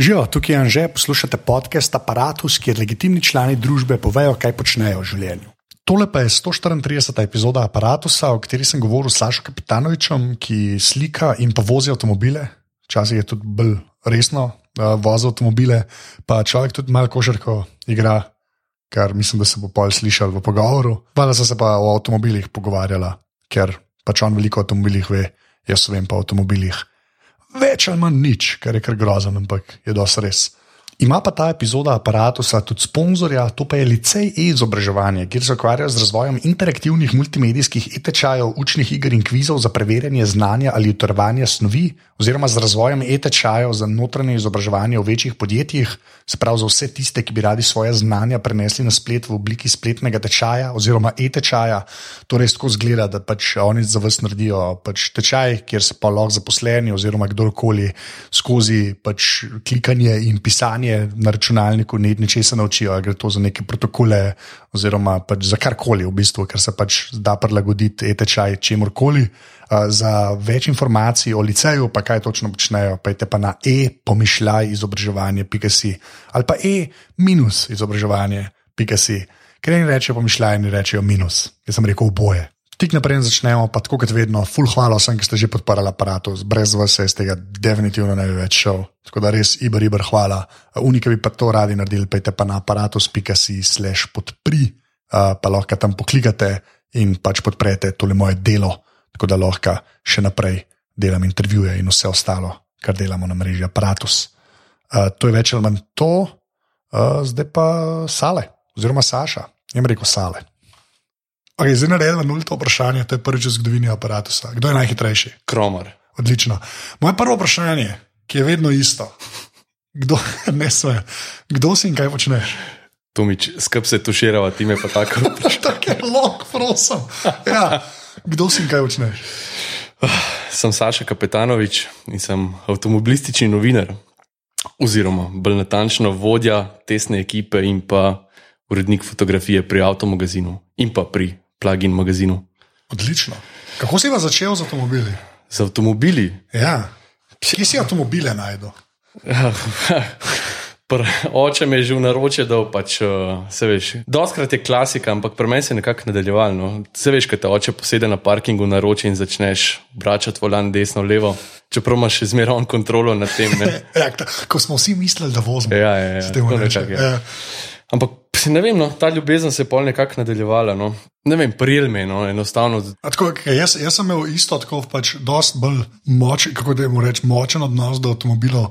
Živijo, tukaj je Anže, poslušate podcast Apparatus, kjer legitimni člani družbe povejo, kaj počnejo v življenju. Tole pa je 134. epizoda Apparatusa, o kateri sem govoril s Sašo Kapitanovičem, ki slika in pa vozi avtomobile. Včasih je tudi bolj resno uh, vozi avtomobile, pa človek tudi malo košarko igra, kar mislim, da se bo pol slišal v pogovoru. Hvala, da se pa o avtomobilih pogovarjala, ker pač on veliko o avtomobilih ve, jaz vem pa o avtomobilih več ali manj nič, kar je kar grozen, ampak je dosti res. Ima pa ta epizoda aparata tudi sponzorja, to pa je Licej e-izobraževanje, kjer se ukvarja z razvojem interaktivnih multimedijskih e-tečajev, učnih iger in kvizov za preverjanje znanja ali utrvanje snovi, oziroma z razvojem e-tečajev za notranje izobraževanje v večjih podjetjih, se pravi za vse tiste, ki bi radi svoje znanja prenesli na splet v obliki spletnega tečaja oziroma e-tečaja. Torej, tako zgleda, da pač oni za vas naredijo pač tečaj, kjer se pa lahko zaposleni oziroma kdorkoli skozi pač klikanje in pisanje na računalniku ne ničesar naučijo, gre to za neke protokole, oziroma pač za karkoli, v bistvu, ker se pač da prilagoditi e-tečaj čemorkoli. Uh, za več informacij o liceju, pa kaj točno počnejo, pejte pa na e-pomišljaj izobraževanje.si ali pa e-izobraževanje.si. Ker ne rečejo pomišljaj, ne rečejo minus. Jaz sem rekel oboje. Tik naprej začnemo, pa tako kot vedno, full hvala vsem, ki ste že podparili aparatus, brez vas je iz tega definitivno ne bi več šel. Tako da res, iber, iber, hvala. Unike bi pa to radi naredili, pejte pa na aparatus.si slash podpri, pa lahko tam poklikate in pač podprete tole moje delo, tako da lahko še naprej delam intervjuje in vse ostalo, kar delamo na mreži aparatus. To je več ali manj to, zdaj pa sale, oziroma Saša, jim rekel sale. Okay, zdaj naredimo nulto vprašanje, to je prvič v zgodovini aparata. Kdo je najhitrejši? Kromar. Odlično. Moje prvo vprašanje, ki je vedno isto. Kdo, ne sve, kdo si in kaj počneš? Tomič, skrb se tuširava, ti me pa tako. tako je lok, prosim. Ja. Kdo si in kaj počneš? Sem Saša Kapetanovič in sem avtomobilistični novinar, oziroma bolj natančno vodja tesne ekipe in pa urednik fotografije pri avtomagazinu in pa pri plug-in magazinu. Odlično. Kako si pa začel z avtomobili? Z avtomobili? Ja. Kje si avtomobile najdel? Oče me je že v naročju, da pač, uh, se veš. Doskrat je klasika, ampak pri meni se je nekako nadaljeval. No. Se veš, kaj te oče posede na parkingu na roče in začneš vračati volan desno, levo. Čeprav imaš še zmeraj kontrolo nad tem. ja, ko smo vsi mislili, da vozimo. Ja, ja, ja. Nekak, ja. ja. Ampak ne vem, no, ta ljubezen se je pol nekako nadaljevala. No. Ne vem, prijel me, no, enostavno. Tako, jaz, jaz sem imel isto, tako pač, dosti bolj močen, kako da jim rečem, močen odnos do avtomobilov,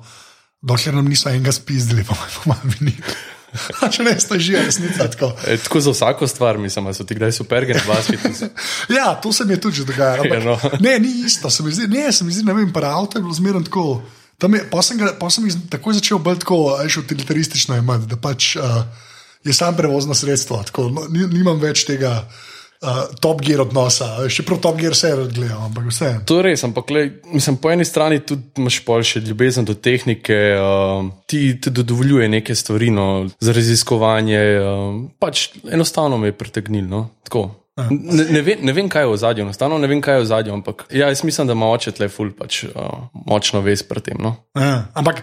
dokler nam niso enega spizdili, pa malo mi ni. Če ne, sta že resnica. Tako. E, tako za vsako stvar, mislim, da so ti kdaj super, gre vas. ja, to se mi je tudi dogajalo. Ja, no. Ne, ni isto, se mi zdi, ne, se mi zdi, ne vem, pa avto je bilo zmerno tako. Pa sem, sem jih takoj začel bolj tako, ajš utilitaristično imati, da pač. Uh, je sam prevozno sredstvo, tako no, nimam več tega. Uh, top gear odnosa, še prav top gear se gledam, ampak vse. To je res, ampak le, mislim, po eni strani tudi imaš boljše ljubezen do tehnike, uh, ti ti dovoljuje neke stvari no, za raziskovanje. Uh, pač enostavno me je pritegnilo. No, Ne, ne, vem, ne vem, kaj je v zadju, enostavno ne vem, kaj je v zadju, ampak ja, jaz mislim, da ima oče tle ful, pač uh, močno vez pri tem. No. Ja, ampak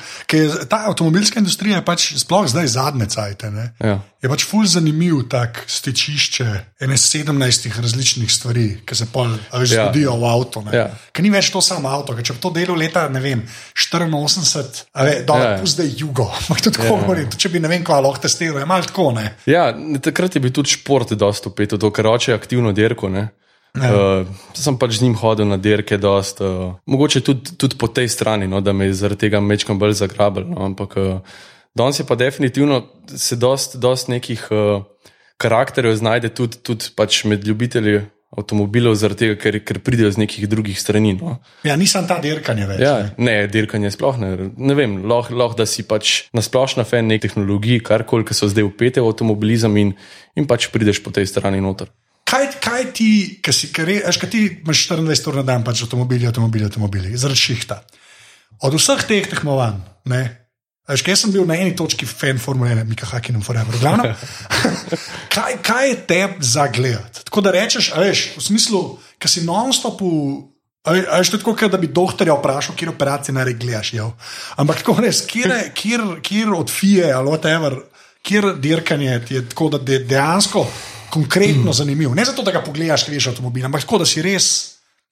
ta avtomobilska industrija je pač sploh zdaj zadnje cajte. Ja. Je pač ful zanimiv tak stečišče ene sedemnajstih različnih stvari, ki se pol ja. zgodijo v avtu. Ja. Ker ni več to samo avto, ker če bi to delo leta, ne vem, 84, ali pa ja. zdaj jugo, to tako ja. govorim, če bi ne vem, kaj lahko testiral, je malo tako. Ne? Ja, takrat je bil tudi šport dosto upet, to, ker oče aktivno dirko. Ne? Ja. Uh, sem pač z njim hodil na dirke, dost, uh, mogoče tudi, tudi po tej strani, no, da me je zaradi tega mečkam bolj zagrabil. No, ampak uh, danes je pa definitivno se dost, dost nekih uh, karakterjev znajde tudi, tudi pač med ljubitelji avtomobilov, zaradi tega, ker, ker pridejo z nekih drugih strani. No. Ja, nisem ta dirkanje več. Ja, ne, ne dirkanje sploh ne. Ne vem, lahko, lah, da si pač nasplošno fan nek tehnologij, karkoli, ki so zdaj upete v avtomobilizem in, in pač prideš po tej strani noter. Kaj, kaj ti, ki si, veš, kaj ti imaš 24 ur na dan, pač avtomobili, avtomobili, avtomobili, zaradi šihta. Od vseh teh tekmovanj, ne, veš, kaj sem bil na eni točki fan Formule 1, Mika Hakin in Forever. Glavno, kaj, kaj je te za gledati? Tako da rečeš, veš, v smislu, ki si non-stop v A je tako, da bi doktorja vprašal, kje operacije naj gledaš. Jo. Ampak tako res, kjer od FIE ali whatever, kjer dirkanje je tako, da je dejansko konkretno mm. zanimivo. Ne zato, da ga pogledaš, ker veš avtomobil, ampak tako, da si res.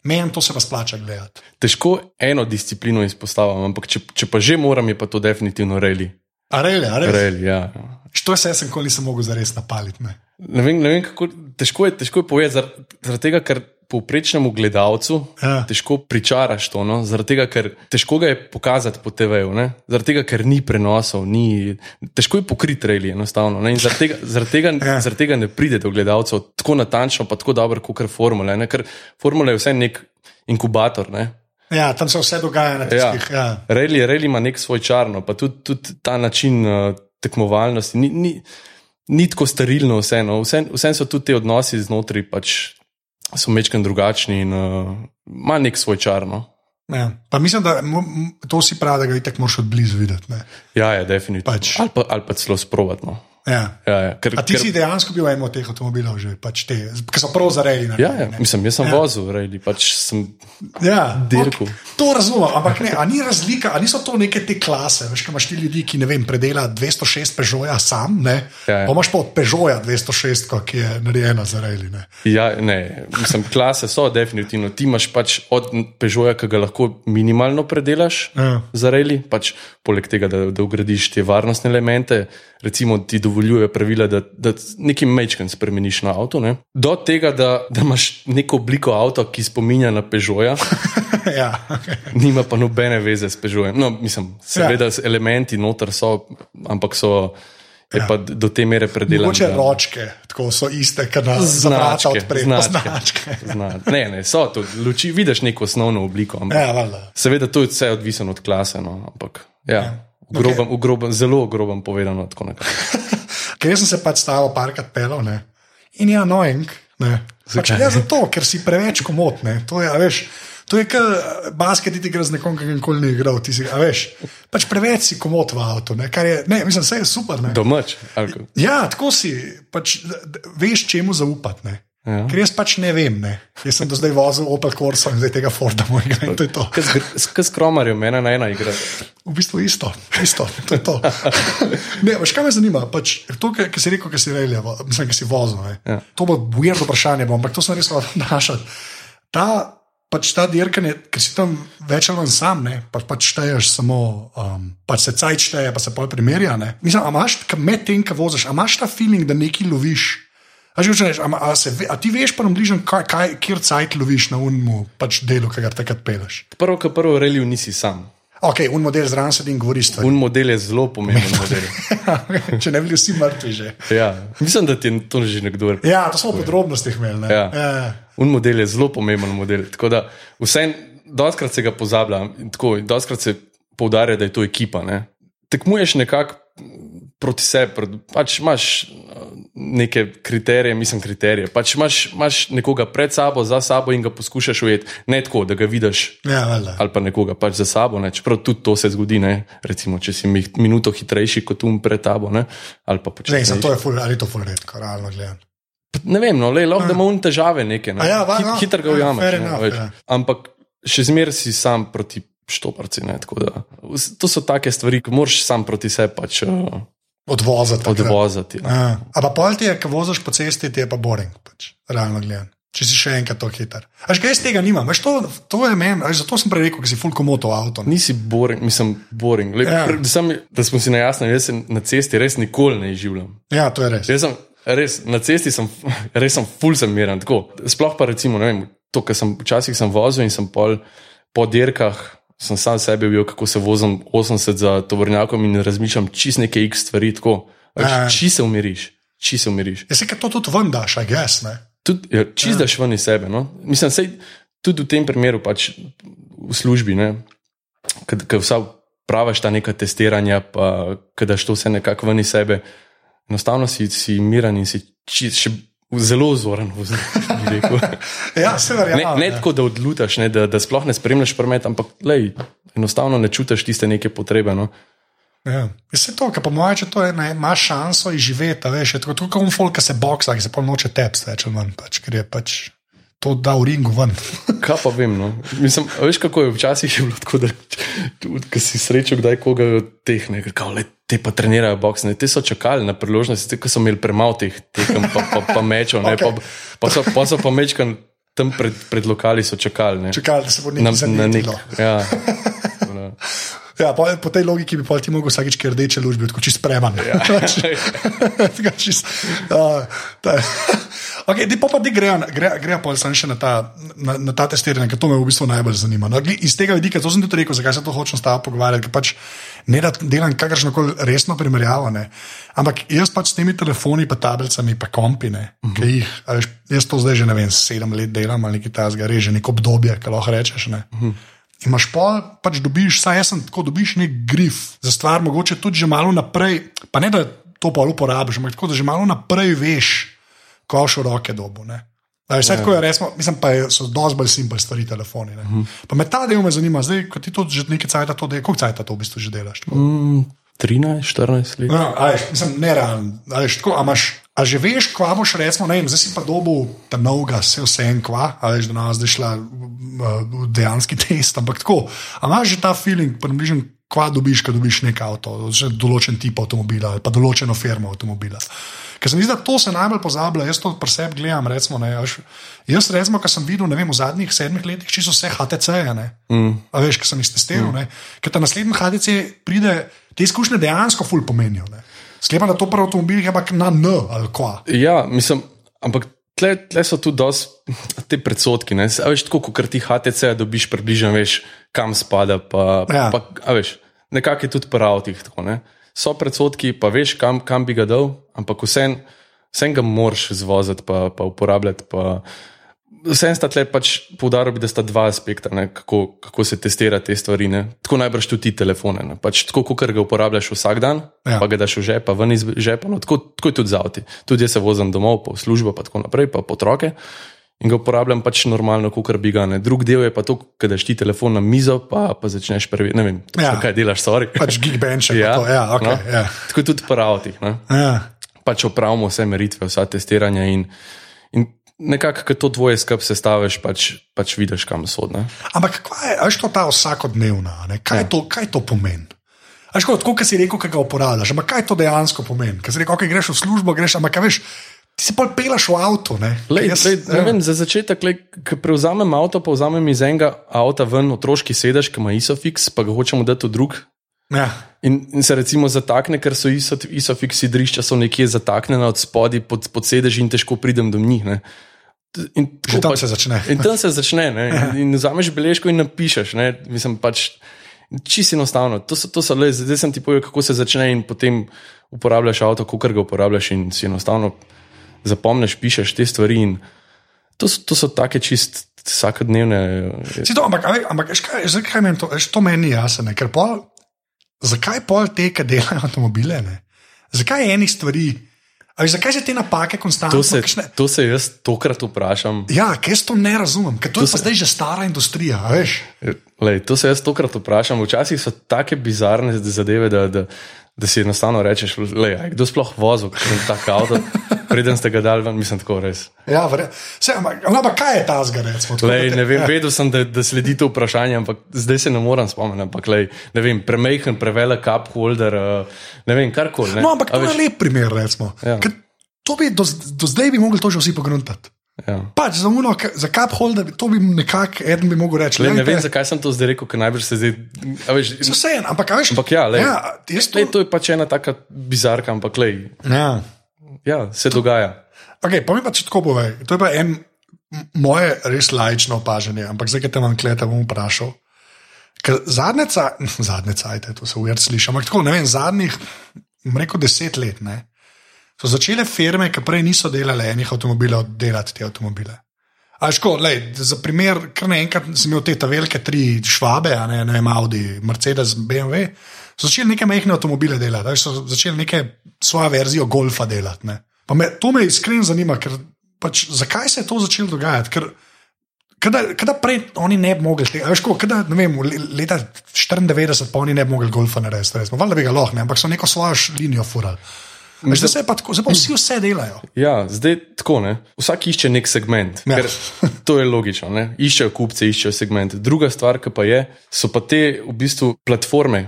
Meni to se pa splača gledati. Težko eno disciplino izpostavljam, ampak če, če pa že moram, je pa to definitivno reli. A reli, a reli. reli ja. Što se jaz nikoli nisem mogel zares napaliti? Ne? Ne vem, ne vem kako, težko je, težko je povedati, zaradi zar tega, ker povprečnemu gledalcu ja. težko pričaraš to, no? zaradi tega, ker težko ga je pokazati po TV-ju, zaradi tega, ker ni prenosov, ni, težko je pokriti reili enostavno. Zaradi tega, zaradi, tega, ja. zaradi tega ne pride do gledalcev tako natančno, pa tako dobro, kot kar formule. Ne? Ker formula je vse nek inkubator. Ne? Ja, tam se vse dogaja na tistih. Ja. Ja. Reili ima nek svoj čarno, pa tudi, tudi ta način uh, tekmovalnosti. Ni, ni, ni tako sterilno, vseeno. Vse, vse so tudi ti odnosi znotraj pač so mečken drugačni in uh, ima nek svoj čarno. Ja. Mislim, da to si pravi, da ga tako moraš odblizu videti. Ne? Ja, je definitivno. Pač. Ali, pa, ali pa celo sprovatno. Ja. Ja, ja. Ker, ti ker... si dejansko bil eno od teh avtomobilov, že, pač te, ki so prav zarejali. Ja, ja. Mislim, jaz sem ja. vozil, rejali, pač sem ja. dirkal. To razumem, ampak ne, ni razlika, ali niso to neke te klase. Veš, imaš ti ljudi, ki ne vem, predela 206 Peugeota sam, ne. Ja, ja. Imaš pa od Peugeota 206, ki je narejena za rejali. Ne. Ja, ne, mislim, klase so definitivno. Ti imaš pač od Peugeota, ki ga lahko minimalno predelaš ja. za rejali, pač poleg tega, da, da ugradiš te varnostne elemente recimo, ti dovoljuje pravila, da, da nekaj mečken spremeniš na avto, ne? do tega, da, da imaš neko obliko avta, ki spominja na Peugeot. ja, okay. Nima pa nobene veze s Peugeot. No, mislim, seveda, ja. elementi noter so, ampak so. Je ja. pa do te mere predelano. Mogoče da... ročke, tako so iste, kot na značke. značke. značke. ne, ne, so tudi luči, vidiš neko osnovno obliko. Ampak, ja, seveda, to je vse odvisno od klase. No, ampak, ja. Ja. V grobem, okay. v grobem, zelo grobem povedano. ker sem se pač stavil parkrat pelo ne? in je annoying. Pač ne zato, ker si preveč komotne. To je, veš. To je kot basket, ti greš z nekom, ki nikoli ni igral. Si, veš, pač preveč si komot v avtu. Ne, je, ne, mislim, vse je super. Domač. Ja, tako si. Pač, veš, čemu zaupati. Ja. Ker jaz pač ne vem. Ne. Jaz sem do zdaj vozil Opel Corsa in zdaj tega Forda mojega. Kaj skromarjo, mena na ena igra? V bistvu isto, isto. To to. ne, veš, kaj me zanima? Pač, to, kar si rekel, ki si rekel, mislim, ki si vozil. Ja. To bo bujeno vprašanje, bom, ampak to sem res vprašal. Ta, pač ta dirkanje, ker si tam več ali manj sam, ne, pač, pač šteješ samo, um, pač se cajt šteje, pa se pol primerja. Mislim, a imaš, med tem, ko voziš, a imaš ta feeling, da nekaj loviš. A, rečeš, a, a, se, a ti veš, pa nam bližnjem, kjer cajt loviš na unmu pač delu, ki ga takrat peleš? Prvo, kar prvo reliju nisi sam. Ok, un model zraven se jim govori stvari. Un model je zelo pomemben model. Če ne bi bili vsi mrtvi že. ja, mislim, da ti je to že nekdo rekel. Ja, to smo v podrobnostih imeli. Ja. Ja, ja. Un model je zelo pomemben model. Tako da vse, doskrat se ga pozablja, tako doskrat se poudarja, da je to ekipa. Ne? Tekmuješ nekako proti sebi, pač imaš uh, neke kriterije, mislim, kriterije. Pač imaš, imaš nekoga pred sabo, za sabo in ga poskušaš ujeti, ne tako, da ga vidiš. Ja, ali pa nekoga pač za sabo. Ne. Čeprav tudi to se zgodi, ne. recimo, če si minuto hitrejši kot um pred tabo. Ne, ne to je ful, ali to ful redko, realno gledano. Ne vem, no, lej, lahko ja. da imamo težave, nekaj, ne. ja, Hit, hitro ga ujameš. Ja. Ampak še zmeraj si sam proti štoparci. Ne, da, to so take stvari, ki moraš sam proti sebi pač, uh, odvoziti. odvoziti ja. Ampak pol ti je, ko voziš po cesti, ti je pa boring, pač, realno gledano. Če si še enkrat to hiter. Až kaj iz tega nimam, Veš, to, to je meni, zato sem prej rekel, da si full komoto avto. Ne? Nisi boring, mislim, boring. Le, ja. pre, da, smo si na jasnem, jaz se na cesti res nikoli ne življam. Ja, to je res. Jaz sem, res na cesti sem, res sem full sem miren. Sploh pa recimo, ne vem, to, kar sem včasih sem vozil in sem pol po dirkah sem sam sebe bil, kako se vozim 80 za tovornjakom in razmišljam čist neke x stvari. Či se umiriš, či se umiriš. Ja, se to tudi ven daš, aj ges. Ja, čist daš ven iz sebe. No? Mislim, sej, tudi v tem primeru, pač v službi, ki vsa praviš ta neka testiranja, pa kadaš to vse nekako ven iz sebe, enostavno si, si miren in si čist zelo zoren, bi rekel. ja, se verjamem. Ne, ne ja. tako, da odlutaš, ne, da, da sploh ne spremljaš promet, ampak lej, enostavno ne čutiš tiste neke potrebe. No. Ja. Je to, kar po mojem, če to je, ne, imaš šanso izživeti, veš, je tako, kot folk, ki se boksa, ki se pol noče tepsti, več ali manj, pač, ker je pač. To da v ringu ven. Kaj pa vem? No? Mislim, veš, kako je včasih je bilo tako, da ko si srečal, kdaj koga od teh nekaj, te pa trenirajo boks, ne? te so čakali na priložnosti, ki so imeli premalo teh tekem, pa, pa, pa mečev, okay. pa, pa, so, pa so pa mečkali tam pred, pred lokali, so čakali. Ne? Čakali, da se bo nekaj zgodilo. Ja. Ja, po, po tej logiki bi ti lahko vsakeč rdeče luči, tako čist preman. Ja. čist, uh, okay, pa pa ti grejo, grejo gre pa še na ta, na, na ta testiranje, ker to me v bistvu najbolj zanima. No, iz tega vidika, to sem tudi rekel, zakaj se to hočem s tabo pogovarjati, ker pač ne da delam kakršno koli resno primerjavo. Ne. Ampak jaz pač s temi telefoni, pa tablicami, pa kompine, uh mhm. -huh. ki jih, jaz to zdaj že ne vem, sedem let delam ali nekaj tasga, reže neko obdobje, ki lahko rečeš. Ne. Uh mhm. -huh. Imaš pa, pač dobiš, saj jaz sem tako, dobiš nek grif za stvar, mogoče tudi že malo naprej, pa ne da to pa uporabiš, ampak tako, da že malo naprej veš, ko še roke dobo. Vse tako je resno, mislim pa, so dosti bolj simpel stvari telefoni. Uh mhm. -huh. Pa me ta del me zanima, zdaj, ko ti to že nekaj cajta to delaš, koliko cajta to v bistvu že delaš? Mm, 13, 14 let. No, ajš, mislim, nerealno. A že veš, kva boš recimo, ne vem, zdaj si pa dobil ta novega, vse vse en kva, a veš, da nas zdaj šla v dejanski test, ampak tako. A imaš že ta feeling, približen, kva dobiš, ko dobiš nek avto, določen tip avtomobila ali pa določeno firmo avtomobila. Ker se mi zdi, da to se najbolj pozablja, jaz to pri sebi gledam. Recimo, ne, aš, jaz, recimo, kar sem videl vem, v zadnjih sedmih letih, čisto vse HTC-je. Mm. Veš, ker sem jih testiral. Mm. Ker ta naslednji HTC pride, te izkušnje dejansko ful pomenijo. Ne. Sklepam, da to pri avtomobilih je ampak na N ali kva. Ja, mislim, ampak tle, tle so tudi te predsotki. Veš, tako kot ti HTC, dobiš približno, veš, kam spada. Pa, ja. pa, veš, nekako je tudi pri avtih. So predsotki, pa veš, kam, kam bi ga dal, ampak vsem ga moraš zvoziti, pa, pa uporabljati. Pa, Vsem sta tle pač poudaril, da sta dva aspekta, ne, kako, kako se testira te stvari. Ne. Tako najbrž tudi ti telefone. Pač tako, kot ga uporabljaš vsak dan, ja. pa ga daš v žep, ven iz žepa. No, tako, tako je tudi za avti. Tudi jaz se vozim domov, po službo, pa tako naprej, pa po otroke. In ga uporabljam pač normalno, kot bi ga. Ne. Drug del je pa to, da daš ti telefon na mizo, pa, pa začneš prvi. Ne vem, ja. kaj delaš, sorry. Pač gigbench. ja. ja, okay, no. ja. Tako je tudi po avtih. Ja. Pač opravimo vse meritve, vsa testiranja. In nekako, ko to tvoje skrb sestaviš, pač, pač vidiš, kam so. Ne? Ampak kaj je to ta vsakodnevna? Kaj, ja. kaj to pomeni? Tako kot si rekel, kaj ga uporabljaš, ampak kaj to dejansko pomeni? Kaj si rekel, kaj greš v službo, greš, ampak veš. Ti se pa pelaš v avtu. Lej, Jaz, lej, ja. vem, za začetek, ko prevzamem avto, pa vzamem iz enega avta ven otroški sedež, ki ima isofix, pa ga hočemo dati v drug. Ja. In, in se recimo zatakne, ker so isofix sidrišča nekje zataknjena od spodaj pod, pod sedež in težko pridem do njih. Ne. In tam se začne. In tam se začne. Ja. In vzameš beležko in napišeš. Ne? Mislim, pač, čisto enostavno. To so, to so le, zdaj sem ti povedal, kako se začne, in potem uporabljaš avto, kako ga uporabljaš, in si enostavno zapomniš, pišeš te stvari. To so, to so take čist vsakodnevne. To, ampak, ampak kaj, zakaj meni to, to meni jasno? Zakaj pol te, ki delajo avtomobile? Ne? Zakaj enih stvari? Ali zakaj se te napake konstantno? To, to se jaz tokrat vprašam. Ja, ker to ne razumem, ker to, to je se... zdaj že stara industrija. Lej, to se jaz tokrat vprašam. Včasih so take bizarne zadeve, da, da, da si enostavno rečeš, da je kdo sploh vozil tako avto, preden ste ga dal ven, mislim, tako res. Ja, vse, ampak, ampak kaj je ta zgorec? Ne vem, ja. vedel sem, da, da sledi to vprašanje, ampak zdaj se ne morem spomniti. Ampak, lej, ne vem, premehen, prevelik cup holder, uh, ne vem, karkoli. No, ampak to je lep primer, recimo. Ja. To bi do, do zdaj bi mogli to že vsi pogruntati. Ja. Pač za, uno, za cup holder, to bi nekako eden bi mogel reči. Le, ne vem, zakaj sem to zdaj rekel, ker najbrž se zdaj. Vse je, ampak kaj veš? Ampak ja, le, ja to... Le, to je pač ena taka bizarka, ampak le. Ja. Ja, se dogaja. Okay, pa mi pa če tako povej. To je pa en moje res lajično opažanje, ampak zdaj, ki te vam klete, bom vprašal. Zadnjica, zadnjica, ajte, to se uvir sliši, ampak tako, ne vem, zadnjih, rekel deset let, ne so začele firme, ki prej niso delale enih avtomobilov, delati te avtomobile. Ško, lej, za primer, kar naenkrat sem imel te velike tri švabe, ne, ne vem, Audi, Mercedes, BMW, so začeli neke mehke avtomobile delati, so začeli neke svojo verzijo golfa delati. Me, to me iskreno zanima, ker pač, zakaj se je to začelo dogajati. Ker, Kada prej oni ne bi mogli tega, veš, kada, ne vem, leta 94 pa oni ne bi mogli golfa narediti, valjda bi ga lahko, ampak so neko svojo linijo furali. Veš, Zdaj, se je pa tako, zdaj pa vsi vse delajo. Ja, zdaj tako ne. Vsak išče nek segment. Ja. Ker, to je logično. Ne? Iščejo kupce, iščejo segment. Druga stvar, ki pa je, so pa te v bistvu platforme.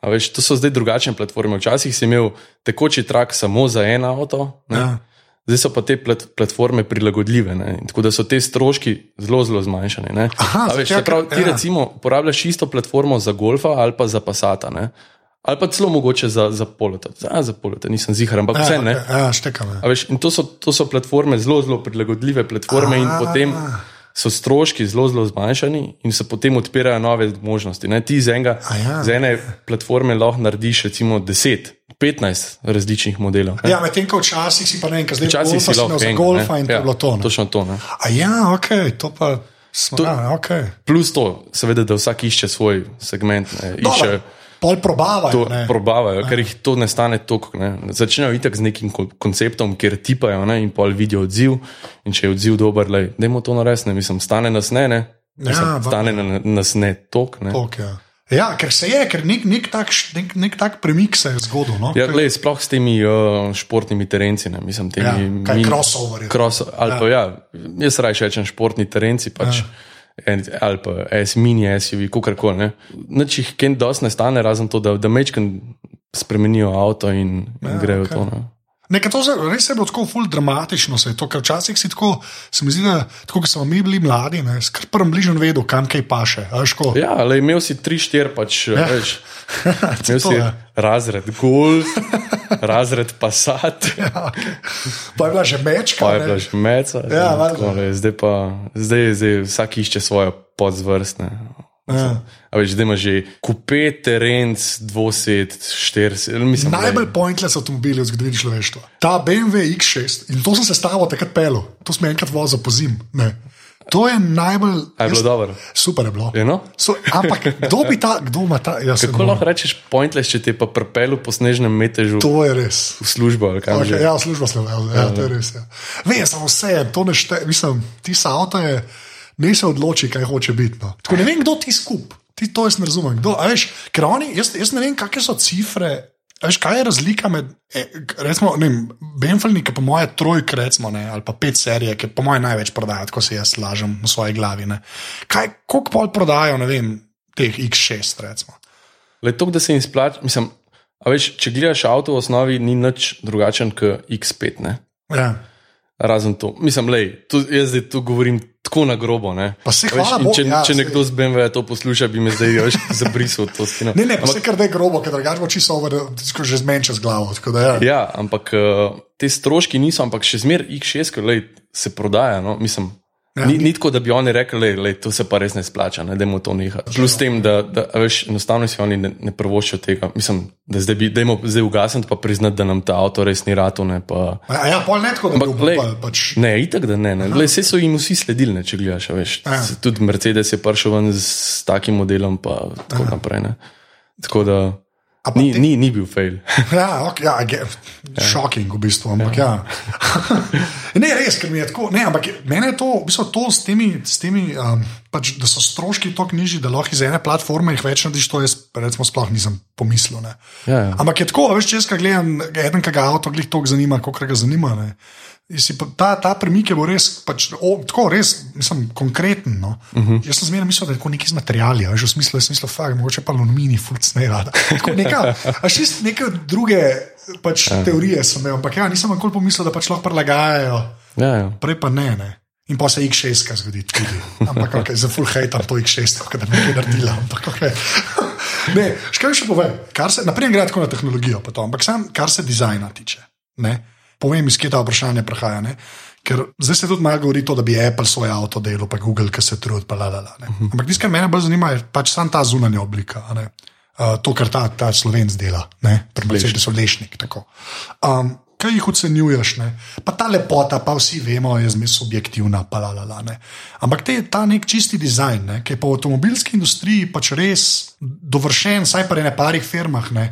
A Veš, to so zdaj drugačne platforme. Včasih si imel tekoči trak samo za en avto, ne? Ja. zdaj so pa te plat, platforme prilagodljive. Ne? Tako da so te stroški zelo, zelo zmanjšani. ne. Aha, veš, pravi, ker- ti ja. recimo uporabljaš isto platformo za golfa ali pa za pasata. Ne? Ali pa celo mogoče za, za polota. Za, za polota, nisem zihar, ampak Ja, vse ne. okay, ja, štekam. A Veš, in to so, to so platforme, zelo, zelo prilagodljive platforme, in A. potem so stroški zelo, zelo zmanjšani, in se potem odpirajo nove možnosti. Ne? Ti z, enega, ja. z ene platforme lahko narediš recimo 10, 15 različnih modelov. ne. Ja, medtem ko včasih si pa ne vem, kaj zdaj Včasih si lahko za golfa ne. in to je bilo to. ne. Točno to. Ne? A ja, ok, to pa smo. To- Ja, okay. Plus to, seveda, da vsak išče svoj segment, ne? išče. Pol probavajo. To ne. probavajo, ker jih to ne stane toliko. Ne. Začnejo itak z nekim ko- konceptom, kjer tipajo ne, in pol vidijo odziv. In če je odziv dober, da je to nares, ne mislim, stane nas ne, ne. Mislim, Ja, stane na- nas ne tok. Ne. Tok, ja. ja, ker se je, ker nek, nek, tak, nek, nek tak premik se je zgodil. No? Ja, glej, sploh s temi uh, športnimi terenci, ne, mislim, temi Ja, kaj min- crossoverji. Cross, ali ja. pa ja, jaz raje rečem športni terenci, pač, ja. Ali pa S, mini SUV, kakorkoli. ne. Nič jih kaj dosti ne stane, razen to, da, da mečken spremenijo avto in, in ja, grejo okay. to. Ne. Nekaj to za- res je bilo tako ful dramatično, se je to, ker včasih si tako, se mi zdi, da tako, ko smo mi bili mladi, ne, skrpem bližnjo vedel, kam kaj paše. Ja, ali imel si tri, štiri, pač, ja. veš, To imel si je. razred Golf, razred Passat, Pa je bila že mečka. pa je ne. bila že Meca. Ja, valjda. tako, ne, zdaj pa zdaj, zdaj vsak išče svojo podzvrstne. Ja. A veš, zdaj ima že kupe, terenc, dvosed, štirsed. Najbolj pointless avtomobili v zgodovini človeštva. Ta BMW X6 in to sem se stavil takrat pelo, to smo enkrat vozili po zim. Ne. To je najbolj. A je bilo jaz- dobro? Super je bilo. Je, no? So, ampak kdo bi ta, kdo ima ta? Jaz Kako lahko rečeš pointless, če te pa prepelu po snežnem metežu To je res. v službo? ali kam Okay, že? ja, služba sem imel, ja, to je res. Ja. Veš, samo vse, to ne šteje, mislim, ti sa avto je, ne se odloči, kaj hoče biti. No. Tako ne vem, kdo ti skup, ti to jaz ne razumem. Kdo, a veš, ker oni, jaz, jaz ne vem, kakšne so cifre. Veš, kaj je razlika med, eh, recimo, Benfalni, ki po moje trojk, recimo, ne, ali pa pet serije, ki po moje največ prodajajo, tako se jaz lažem v svoji glavi. Ne. Kaj, koliko pol prodajajo, ne vem, teh X6, recimo. Le to, da se jim splača. Mislim, a veš, če gledaš avto, v osnovi ni nič drugačen kot X5. Ne? Ja. Razen to. Mislim, lej, to, jaz zdaj to govorim tako na grobo. Ne? Pa veš, hvala in Bogu, če, ja, če nekdo z BMW to posluša, bi me zdaj veš, zabrisal to steno. Ne, ne, pa se kar da je grobo, ker drugače bo čisto over, že zmenča z glavo. da Ja. Ja, ampak uh, te stroški niso, ampak še zmeraj X6 ki, lej, se prodaja. No? Mislim, Ja. ni, ni tako, da bi oni rekli, da to se pa res ne splača, ne, da jim to neha. Plus tem, da, da a veš, enostavno si oni ne, ne prvoščijo tega. Mislim, da zdaj bi dajmo zdaj ugasniti, pa priznati, da nam ta avto res ni rado. Ne, pa, A ja, pol ne tako, da bi upal, pač. Ne, itak da ne. ne. Glej, Vse so jim vsi sledili, ne, če gledaš. a Veš. Ja. S- Tudi Mercedes je prišel ven s takim modelom, pa tako naprej. Ne. Tako da ni, te- ni, ni bil fail. Ja, okay, ja, ge- shocking v bistvu, ampak ja. ja. ne, res, ker mi je tako. Ne, ampak mene je to, v bistvu to s temi, s temi um, pač, da so stroški tako nižji, da lahko iz ene platforme jih več narediš, to jaz recimo sploh nisem pomislil. Ne. Ja, ja. Ampak je tako, a veš, če jaz gledam, eden, ki ga avto glih toliko zanima, koliko ga zanima. Ne. Si Ta, ta premik je bil res, pač, o, tako res, mislim, konkreten. No. Uh Mhm. -huh. Jaz sem zmeraj mislil, da je tako neki z materiali, a veš, v smislu, jaz sem mislil, fakt, mogoče pa alumini, fulc ne rada. Tako Neka, a še neke druge pač, ja. teorije sem imel, ampak ja, nisem nikoli pomislil, da pač lahko prilagajajo, Ja, ja. prej pa ne. ne. In pa se X6 zgodi tudi. Ampak okay, za full hate tam to X6, da ne bi naredila. Ampak okay. Ne, škaj še povem, kar se, naprej gre tako na tehnologijo, pa to, ampak sam, kar se dizajna tiče. Ne, povem, iz kje ta vprašanje prihaja. Ne? Ker zdaj se tudi malo govori to, da bi Apple svoj avto delal, pa Google, ki se trudi, pa la la la. ne. Ampak tisto, kar mene bolj zanima, je pač sam ta zunanja oblika. Uh, to, kar ta, ta slovenc dela, predvsem, da so lešnik. tako. Um, kaj jih ocenjuješ, ne? pa ta lepota, pa vsi vemo, je zmes subjektivna, pa la la la. Ne? Ampak te, ta nek čisti dizajn, ne? ki je pa v avtomobilski industriji pač res dovršen, saj pa ne parih firmah. Ne?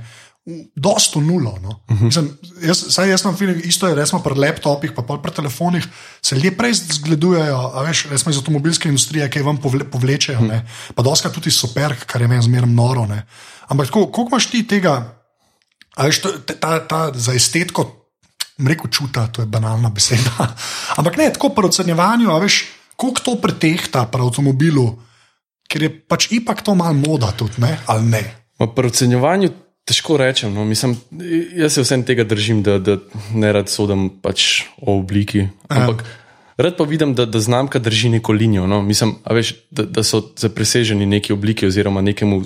Dosto nulo. No. Uh -huh. Mislim, jaz, saj jaz imam feeling, isto je resno pri laptopih, pa pri telefonih, se ljudje prej zgledujejo, veš, resno iz avtomobilske industrije, ki vam povle, povlečejo, uh -huh. pa doska tudi super, kar je meni zmerno noro. Ne. Ampak tako, koliko imaš ti tega? Veš, to, ta, ta za estetiko, mreko čuta, to je banalna beseda. Ampak ne, tako pri ocenjevanju, veš, koliko to pretehta pri avtomobilu, ker je pač ipak to malo moda tudi, ne? ali ne. Pri ocenjevanju težko rečem. No. Mislim, jaz se vsem tega držim, da, da ne rad sodim pač o obliki. Ampak rad pa vidim, da, da znamka drži neko linijo. No. Mislim, veš, da, da so zapreseženi neki obliki oziroma nekemu.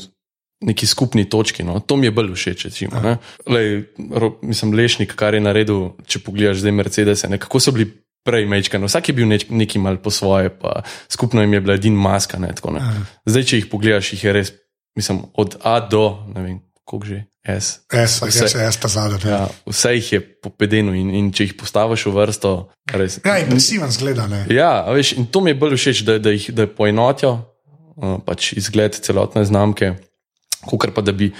Neki skupni točki. No. To mi je bolj všeč. Recimo. Lej, ro, mislim, lešnik, kar je naredil, če pogledaš zdaj Mercedes, ne, kako so bili prej mečkani. Vsak je bil neč, neki mal po svoje, pa skupno jim je bila edina maska. Ne, tako, ne. Zdaj, če jih pogledaš, jih je res, mislim, od A do, ne vem, koliko že. S. S, vse, S, S, ta zadnji. Ja, vse jih je po pedenu in, in če jih postaviš v vrsto, res. Ja, impresiven zgleda. Ne? Ja, veš, in to mi je bolj všeč, da, da jih da poenotijo, pač izgled celotne znamke. Kukor pa da bi,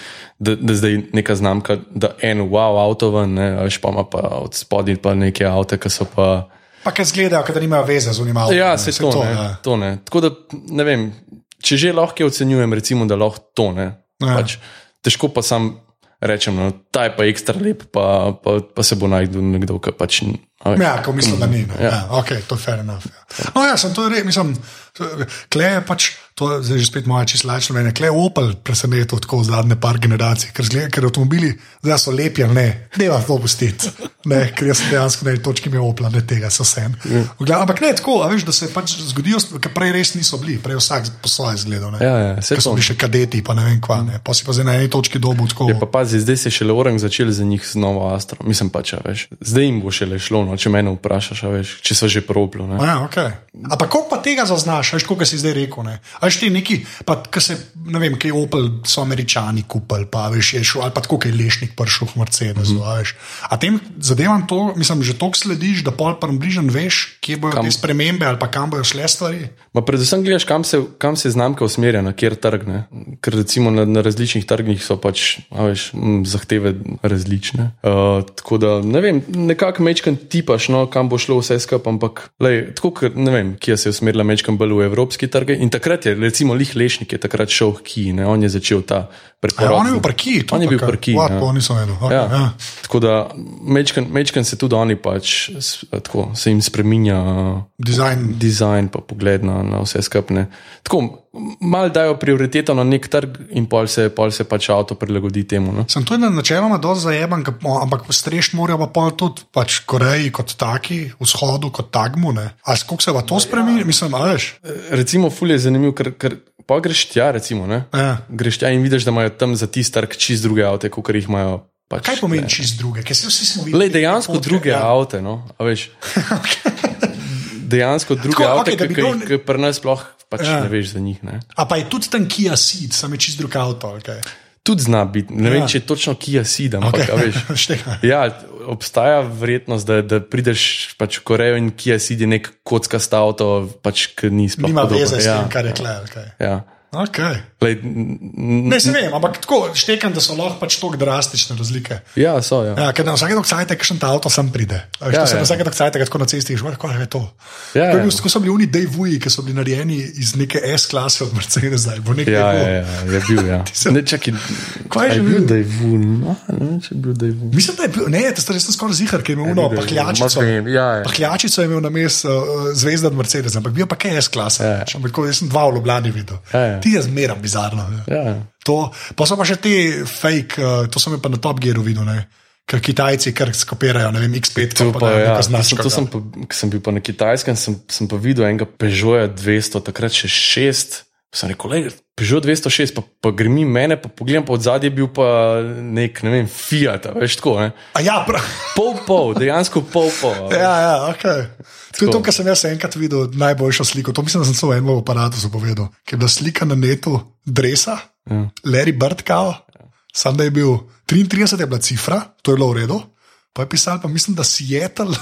da, da zdaj neka znamka, da en wow avto ven, ne, veš pa ima pa od spodaj pa neke avto, ki so pa. Pa kaj zgledajo, da nimajo veze z unima avtom. Ja, se saj to, ne, ja. to ne. Tako da ne vem, če že lahko ocenjujem, recimo, da lahko to ne. Ja. Pač, težko pa sam rečem, no, ta je pa ekstra lep, pa, pa, pa se bo najdel nekdo, ki pač. a veš. Ja, ko mislim, da ni. No. Ja. Ja. Okay, to je fair enough. Ja. No, ja, sem to rekel, mislim, kle je pač, to je že spet moja čisto lačna mnenja, kle je Opel presenetil tako zadnje par generacij, ker, zgleda, ker avtomobili zdaj so lepi, ali ne, ne vas to pustiti. Ne, ker jaz sem dejansko na eni točki imel Opla, ne tega, so sen. Ja. Ampak ne tako, a veš, da se pač zgodijo, ker prej res niso bili, prej vsak po svoje zgledal. Ja, ja, Ker so bili še kadeti, pa ne vem kva, ne. pa si pa zdaj na eni točki dobu tako. Je pa pazi, zdaj se je šele orang začel za njih z novo astro. Mislim pač, veš. Zdaj jim bo šele šlo, no, če mene vprašaš, veš, če so že proplo. Ja, okay. A pa koliko pa tega zaznaš, veš, koliko si zdaj rekel? Ne? A veš, ti neki, pa ki se, ne vem, kaj Opel so američani kupili, pa veš, je šel, ali pa tako, kaj lešnik prišel v Mercedes. Mm -hmm. veš. A tem zadevam to, mislim, že toliko slediš, da pol približno veš, kje bodo Kam? te spremembe ali pa kam bodo šle stvari. Ma predvsem gledaš, kam se, kam se znamka usmerja, na kjer trg. Ne? Ker recimo na, na različnih trgih so pač veš, m, zahteve različne. Uh, tako da ne vem, nekako mečkam tipaš, no, kam bo šlo vse skupaj, ampak lej, tako, ker ne vem, kje se je usmerila mečkam bolj v evropski trge. In takrat je, recimo, Lih Lešnik je takrat šel v Kiji, ne? on je začel ta Ja, preporod. on je bil pri Kiji, to On je bil What, ja. to nisem vedel. Okay, Ja. ja. Tako da mečkam se tudi oni pač, tako, se jim spreminja Dizajn. dizajn, pa pogled na, na vse skupne. Tako, malo dajo prioriteto na nek trg in pol se, pol se pač avto prilagodi temu. No? Sem tudi načeloma dosti o, ampak strešt morajo pa pol tudi pač Koreji kot taki, vzhodu kot tagmu. Ne? A kako se pa to spremeni? Mislim, a veš. Recimo, ful je zanimiv, ker, ker pa greš tja, recimo, ne? Ja. greš tja in vidiš, da imajo tam za tisti trg čist druge avte, kot jih imajo. Pač, Kaj pomeni ne. čist druge? Vsi smo videli. Le dejansko fotke, druge ja. avte, no, a veš. Dejansko druge Tako, da bi ki bil- jih pri nas sploh pač Ja. ja. ne veš za njih. Ne. A pa je tudi tam Kia Seed, sam je čist drug avto. Okay. Tudi zna biti, ne Ja. ja. vem, če je točno Kia Ceed, ampak Okay. okay. veš. Ja, obstaja verjetnost, da, da prideš pač v Korejo in Kia Ceed je nek kockast avto, pač, ki ni sploh Nima podoben. veze s ja, tem, kar je kle. Okay. Ja. Okay. Lej, Ne, se vem, ampak tako štekam, da so lahko pač tako drastične razlike. ja, so. Ja. Ja, ker na vsake dok cajt, kakšen ta avto sem pride. Ja, Ja, ja. ja. Na vsake dok cajt, tako na cesti, že kako je to. Ja, Ko je ja. bil- Ko so bili oni Dejvuji, ki so bili narejeni iz neke S-klase od Mercedes, zdaj bo nekaj. Ja, ja, ja, je bil. Ja. se- Ne, čakaj, Kaj je že bil, vun? No, ne vem, če je bil, vun. Mislim, da je bil, ne, to res skoraj zihar, ker je imel uno pahljačico. Ja, ja. Pahljačico je imel na mestu uh, zvezda od Mercedes, ampak bil pa kaj S-klase. Ja, ja. Ampak tako, jaz sem dva v Ljubljani videl. Ja, ja. Ti je zmeraj bizarno. Ja. Ja, ja. To, pa so pa še te fake, uh, to sem pa na Top Gearu videl, ne? ker Kitajci kar skopirajo, ne vem, X5, To pa, pa, ja, to sem, sem, pa, ko sem bil pa na kitajskem, sem, sem pa videl enega Peugeota 200, takrat še 6. Pa sem rekel, "Glej, Peugeot 206, pa, pa gremi mene, pa pogledam po zadnji, bil pa nek, ne vem, Fiat, veš tako, ne? A ja, prav. Pol pol, dejansko pol pol. Ja, ja, okay. To je to, Tako. kar sem jaz enkrat videl, najboljšo sliko. To mislim, da sem samo eno aparatu zapovedal, ki je bila slika na netu, dresa, ja. Larry Bird, kao, sam da je bil 33, je bila cifra, to je bilo v redu, pa je pisal, pa mislim, da Seattle,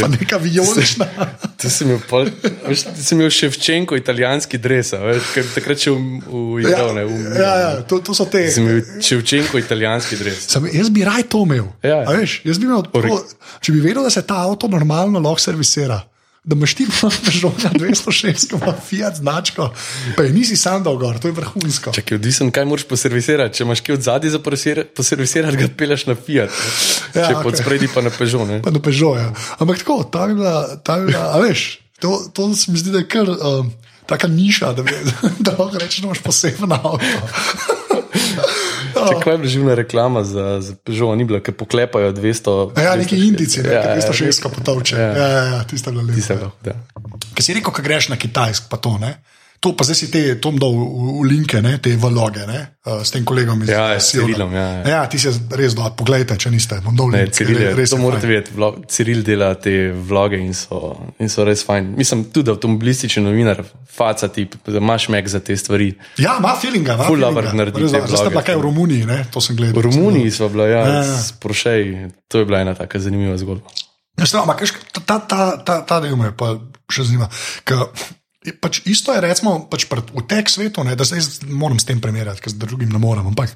pa neka vijolična. Ti si imel, pol, veš, ti si imel Ševčenko, italijanski dres, veš, ker takrat še v, v, Ja, ja, v, ja, ja to, to so te. Si imel Ševčenko, italijanski dres. Sam, jaz bi raj to imel. Ja. A Veš, jaz bi imel, to, če bi vedel, da se ta avto normalno lahko servisira. Da imaš ti Peugeot 206, ki ima Fiat značko, pa je nisi sam dal gor, to je vrhunsko. Čakaj, odvisen, kaj moraš poservisirati. Če imaš kaj od zadaj za poservisirati, ga peleš na Fiat. Ja, Če okay. pod spredi pa na Peugeot. Ne? Pa na Peugeot, ja. Ampak tako, ta je bila, ta je bila, a veš, to, to se mi zdi, da je kar. Um, Taka niša, da, bi, da lahko rečeš, da imaš posebno avto. Če kaj je živna reklama za, za Peugeot, ni bila, ker poklepajo 200. Ja, neki indici, ne, ja, 206 ja, potovče. Ja, ja, ja, ja tiste le. Kaj si rekel, ko greš na Kitajsk, pa to ne? To pa zdaj si te, Tom, dal v, v linke, ne, te vloge, ne, uh, s tem kolegom iz ja, Cirilom. Ja, ja. ja, ti si res dol, poglejte, če niste. Dol, ne, Ciril je, res to morate vedeti. Ciril dela te vloge in so, in so res fajn. Mislim, tudi avtomobilistični novinar, faca ti, imaš mek za te stvari. Ja, ima feelinga, ima feelinga. Full naredi. Zdaj ste pa kaj v Romuniji, ne, to sem gledal. V Romuniji so bila, ja, ja, ja. sprošej, to je bila ena taka zanimiva zgodba. Ja, ampak ta, ta, ta, ta, ta del me pa še zanima. Pač isto je, recimo, pač v tem svetu, ne, da zdaj moram s tem primerjati, ker z drugim ne morem. Ampak